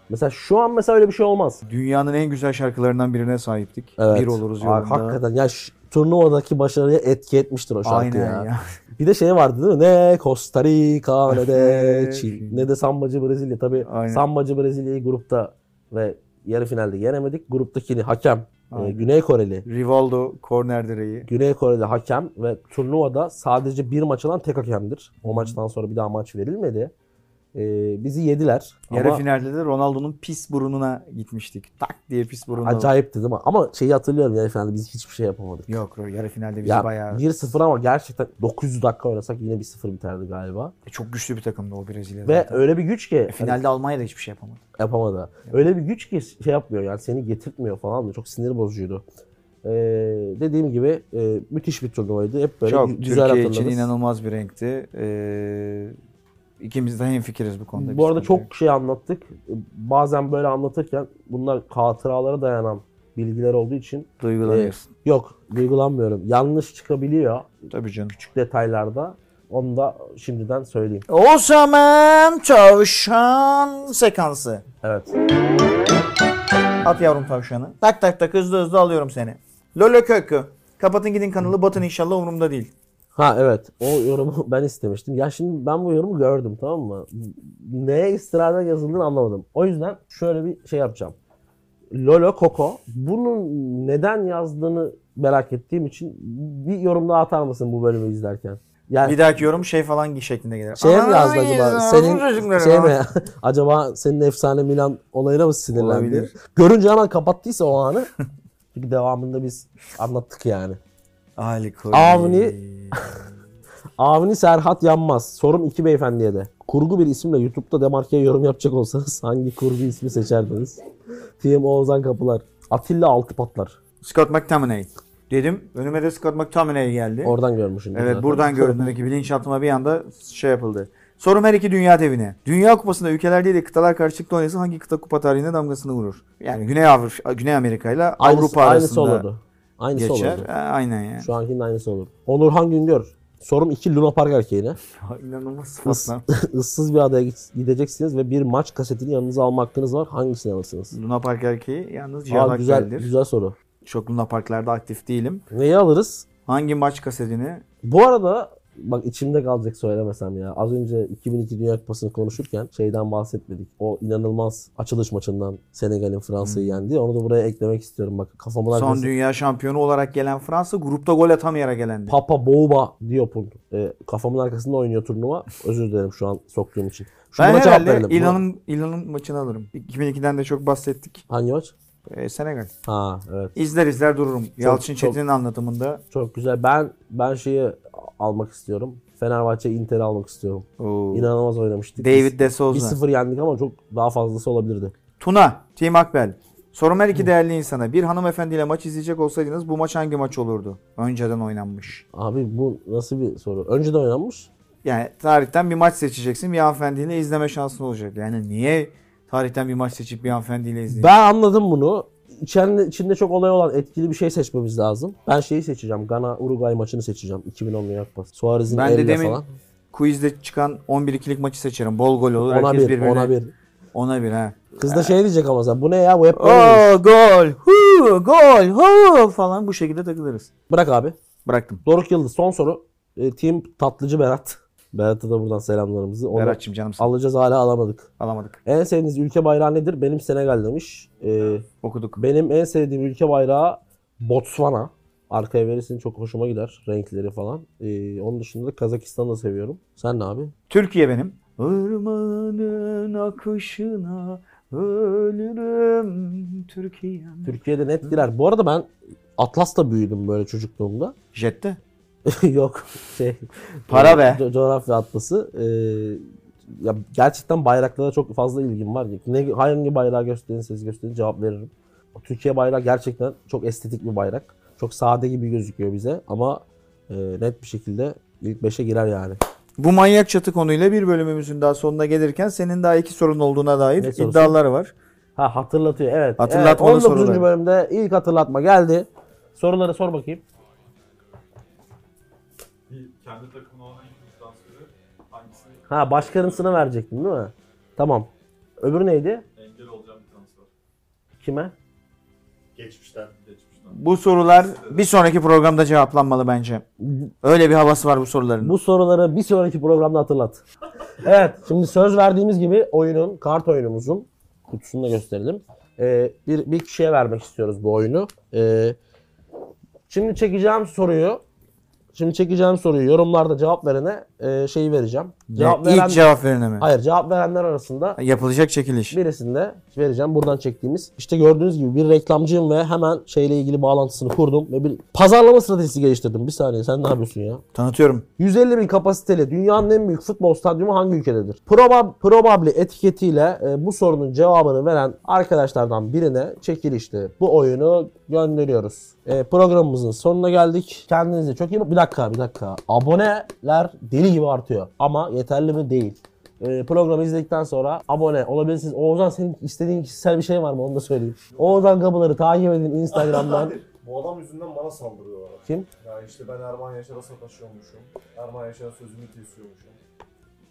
Speaker 1: Mesela şu an mesela öyle bir şey olmaz.
Speaker 2: Dünyanın en güzel şarkılarından birine sahiptik.
Speaker 1: Evet.
Speaker 2: Bir oluruz yolunda.
Speaker 1: Hakikaten ya şu, turnuvadaki başarıya etki etmiştir o şarkı
Speaker 2: Aynen
Speaker 1: ya.
Speaker 2: ya.
Speaker 1: Bir de şey vardı değil mi? Ne Costa Rica ne de. Çin ne de Sambacı Brezilya. Tabii
Speaker 2: Aynen.
Speaker 1: Sambacı Brezilya'yı grupta ve yarı finalde yenemedik. Gruptakini hakem e,
Speaker 2: Aynen.
Speaker 1: Güney Koreli.
Speaker 2: Rivaldo korner direği.
Speaker 1: Güney Koreli hakem ve turnuvada sadece bir maç alan tek hakemdir. O maçtan sonra bir daha maç verilmedi. E, bizi yediler.
Speaker 2: Yarı
Speaker 1: Ama
Speaker 2: finalde de Ronaldo'nun pis burununa gitmiştik. Tak diye pis burununa.
Speaker 1: acayipti değil mi? Ama şeyi hatırlıyorum yarı finalde biz hiçbir şey yapamadık.
Speaker 2: Yok yarı finalde bizi
Speaker 1: Ya
Speaker 2: bayağı
Speaker 1: 1-0 ama gerçekten 900 dakika oynasak yine 1-0 biterdi galiba.
Speaker 2: E, çok güçlü bir takımdı o Brezilya
Speaker 1: Ve
Speaker 2: zaten.
Speaker 1: öyle bir güç ki
Speaker 2: E, finalde Almanya da hiçbir şey yapamadı.
Speaker 1: hani yapamadı. Öyle bir güç ki şey yapmıyor yani seni getirtmiyor falan da çok sinir bozucuydu. Ee, dediğim gibi e, müthiş bir turnuvaydı. Hep böyle
Speaker 2: çok
Speaker 1: gü- güzel
Speaker 2: Türkiye
Speaker 1: hatırlarız.
Speaker 2: için inanılmaz bir renkti. Ee, ikimiz de hemfikiriz bu konuda.
Speaker 1: Bu arada
Speaker 2: yok.
Speaker 1: çok şey anlattık. Bazen böyle anlatırken bunlar hatıralara dayanan bilgiler olduğu için
Speaker 2: duygulanıyorsun.
Speaker 1: yok duygulanmıyorum. Yanlış çıkabiliyor
Speaker 2: Tabii canım.
Speaker 1: küçük detaylarda. Onu da şimdiden söyleyeyim.
Speaker 2: O zaman tavşan sekansı.
Speaker 1: Evet.
Speaker 2: At yavrum tavşanı. Tak tak tak hızlı hızlı alıyorum seni. Lolo kökü. Kapatın gidin kanalı batın inşallah umurumda değil.
Speaker 1: Ha evet. O yorumu ben istemiştim. Ya şimdi ben bu yorumu gördüm tamam mı? Neye istirahat yazıldığını anlamadım. O yüzden şöyle bir şey yapacağım. Lolo Coco. Bunun neden yazdığını merak ettiğim için bir yorum daha atar mısın bu bölümü izlerken? Yani
Speaker 2: Bir dahaki yorum şey falan şeklinde gelir.
Speaker 1: şey mi yazdı acaba? Senin şey mi? acaba senin efsane Milan olayına mı sinirlendi?
Speaker 2: Olabilir.
Speaker 1: Görünce hemen kapattıysa o anı Çünkü devamında biz anlattık yani.
Speaker 2: Ali.
Speaker 1: Avni- Avni Serhat Yanmaz. Sorum iki beyefendiye de. Kurgu bir isimle YouTube'da Demarke'ye yorum yapacak olsanız hangi kurgu ismi seçerdiniz? TM Oğuzhan Kapılar. Atilla Altıpatlar.
Speaker 2: Scott McTominay. Dedim. Önüme de Scott McTominay geldi.
Speaker 1: Oradan görmüşsün.
Speaker 2: Evet buradan gördüm. Demek ki bilinçaltıma bir anda şey yapıldı. Sorum her iki dünya devine. Dünya kupasında ülkeler değil de kıtalar karşılıklı oynasa hangi kıta kupa tarihine damgasını vurur? Yani Güney Avrupa, Güney Amerika ile
Speaker 1: Aynısı,
Speaker 2: Avrupa
Speaker 1: aynısı
Speaker 2: arasında
Speaker 1: olurdu. Aynısı
Speaker 2: geçer.
Speaker 1: olurdu.
Speaker 2: Aynen ya.
Speaker 1: Şu ankinin aynısı olur. Onurhan Güngör. Sorum 2 Luna Park erkeğine.
Speaker 2: İnanılmaz sıfatlar.
Speaker 1: ıssız bir adaya gideceksiniz ve bir maç kasetini yanınıza alma hakkınız var. Hangisini alırsınız?
Speaker 2: Luna Park erkeği yalnız
Speaker 1: Aa,
Speaker 2: Cihat
Speaker 1: güzel,
Speaker 2: Akbel'dir.
Speaker 1: güzel soru.
Speaker 2: Çok Luna Parklarda aktif değilim.
Speaker 1: Neyi alırız?
Speaker 2: Hangi maç kasetini?
Speaker 1: Bu arada bak içimde kalacak söylemesem ya. Az önce 2002 Dünya Kupası'nı konuşurken şeyden bahsetmedik. O inanılmaz açılış maçından Senegal'in Fransa'yı yendi. Onu da buraya eklemek istiyorum. Bak kafamın
Speaker 2: Son
Speaker 1: arkası.
Speaker 2: dünya şampiyonu olarak gelen Fransa grupta gol atamayarak elendi.
Speaker 1: Papa Boba Diop'un e, kafamın arkasında oynuyor turnuva. Özür dilerim şu an soktuğum için. Şu
Speaker 2: ben herhalde İlan'ın İlan'ın maçını alırım. 2002'den de çok bahsettik.
Speaker 1: Hangi maç?
Speaker 2: Ee, Senegal.
Speaker 1: Ha evet.
Speaker 2: İzler izler dururum. Yalçın
Speaker 1: çok-
Speaker 2: Çetin'in anlatımında.
Speaker 1: Çok güzel. Ben ben şeyi almak istiyorum. Fenerbahçe Inter'i almak istiyorum.
Speaker 2: Oo.
Speaker 1: İnanılmaz oynamıştık.
Speaker 2: David De Souza.
Speaker 1: 1-0 yendik ama çok daha fazlası olabilirdi.
Speaker 2: Tuna, Tim Akbel. Sorum her iki değerli insana. Bir hanımefendiyle maç izleyecek olsaydınız bu maç hangi maç olurdu? Önceden oynanmış.
Speaker 1: Abi bu nasıl bir soru? Önceden oynanmış.
Speaker 2: Yani tarihten bir maç seçeceksin. Bir hanımefendiyle izleme şansın olacak. Yani niye tarihten bir maç seçip bir hanımefendiyle izleyeceksin?
Speaker 1: Ben anladım bunu. İçerinde, içinde çok olay olan etkili bir şey seçmemiz lazım. Ben şeyi seçeceğim. Gana Uruguay maçını seçeceğim. 2010 Dünya Kupası. Suarez'in
Speaker 2: Ben de demin
Speaker 1: falan.
Speaker 2: Quizde çıkan 11-2'lik maçı seçerim. Bol gol olur.
Speaker 1: Ona
Speaker 2: Herkes
Speaker 1: bir,
Speaker 2: birbirine.
Speaker 1: ona bir.
Speaker 2: Ona bir ha.
Speaker 1: Kız da şey diyecek ama sen bu ne ya bu hep böyle.
Speaker 2: Oo gol. Hu, gol. Hu falan bu şekilde takılırız.
Speaker 1: Bırak abi.
Speaker 2: Bıraktım.
Speaker 1: Doruk Yıldız son soru. E, Team Tatlıcı Berat. Berat'a da buradan selamlarımızı. Onu
Speaker 2: Berat'cığım canım ol.
Speaker 1: alacağız hala alamadık.
Speaker 2: Alamadık.
Speaker 1: En sevdiğiniz ülke bayrağı nedir? Benim Senegal demiş. E,
Speaker 2: Okuduk.
Speaker 1: benim en sevdiğim ülke bayrağı Botswana. Arkaya verirsin çok hoşuma gider. Renkleri falan. E, onun dışında da Kazakistan'ı da seviyorum. Sen ne abi?
Speaker 2: Türkiye benim. Irmağının akışına ölürüm Türkiye'm.
Speaker 1: Türkiye'de net girer. Bu arada ben Atlas'ta büyüdüm böyle çocukluğumda.
Speaker 2: Jette.
Speaker 1: Yok şey.
Speaker 2: Para be.
Speaker 1: co- coğrafya atlası. Ee, ya gerçekten bayraklara çok fazla ilgim var. Ne hangi bayrağı gösterirseniz gösterin cevap veririm. Türkiye bayrağı gerçekten çok estetik bir bayrak. Çok sade gibi gözüküyor bize ama e, net bir şekilde ilk 5'e girer yani.
Speaker 2: Bu manyak çatı konuyla bir bölümümüzün daha sonuna gelirken senin daha iki sorun olduğuna dair
Speaker 1: Ne
Speaker 2: iddialar var.
Speaker 1: Ha hatırlatıyor evet.
Speaker 2: Hatırlatmalı
Speaker 1: evet, 19.
Speaker 2: soruları.
Speaker 1: bölümde ilk hatırlatma geldi. Soruları sor bakayım.
Speaker 3: Bir kendi takımına olan en büyük transferi hangisini
Speaker 1: Ha başkanısına verecektin değil mi? Tamam. Öbürü neydi?
Speaker 3: engel olacağım bir transfer?
Speaker 1: Kime?
Speaker 3: Geçmişten. Geçmişten.
Speaker 2: Bu sorular bir sonraki programda cevaplanmalı bence. Öyle bir havası var bu soruların.
Speaker 1: Bu soruları bir sonraki programda hatırlat. evet, şimdi söz verdiğimiz gibi oyunun, kart oyunumuzun kutusunu da gösterelim. Ee, bir, bir kişiye vermek istiyoruz bu oyunu. Ee, şimdi çekeceğim soruyu, şimdi çekeceğim soruyu yorumlarda cevap verene e, şeyi vereceğim. Cevap
Speaker 2: İlk
Speaker 1: veren,
Speaker 2: cevap verene mi?
Speaker 1: hayır cevap verenler arasında
Speaker 2: Yapılacak çekiliş.
Speaker 1: birisinde vereceğim. Buradan çektiğimiz. İşte gördüğünüz gibi bir reklamcıyım ve hemen şeyle ilgili bağlantısını kurdum ve bir pazarlama stratejisi geliştirdim. Bir saniye sen ne yapıyorsun ya?
Speaker 2: Tanıtıyorum.
Speaker 1: 150 bin kapasiteli dünyanın en büyük futbol stadyumu hangi ülkededir? Probab probably etiketiyle e, bu sorunun cevabını veren arkadaşlardan birine çekilişte bu oyunu gönderiyoruz. E, programımızın sonuna geldik. Kendinize çok iyi. Bir dakika bir dakika. Aboneler deli gibi artıyor. Ama yeterli mi? Değil. E, programı izledikten sonra abone olabilirsiniz. Oğuzhan senin istediğin kişisel bir şey var mı? Onu da söyleyeyim. Oğuzhan Kapıları takip edin Instagram'dan.
Speaker 3: Bu adam yüzünden bana saldırıyorlar.
Speaker 1: Kim?
Speaker 3: Ya işte ben Erman Yaşar'a sataşıyormuşum. Erman Yaşar'a sözümü kesiyormuşum.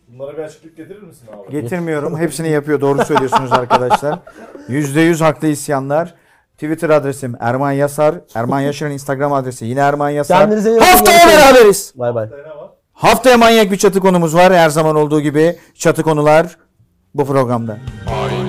Speaker 3: Bunlara bir açıklık getirir misin abi?
Speaker 2: Getirmiyorum. Hepsini yapıyor. Doğru söylüyorsunuz arkadaşlar. %100 haklı isyanlar. Twitter adresim Erman Yasar. Erman Yaşar'ın Instagram adresi yine Erman Yasar.
Speaker 1: Kendinize iyi bakın.
Speaker 2: Haftaya beraberiz.
Speaker 1: Bay bay.
Speaker 2: Haftaya manyak bir çatı konumuz var. Her zaman olduğu gibi çatı konular bu programda.
Speaker 4: Ay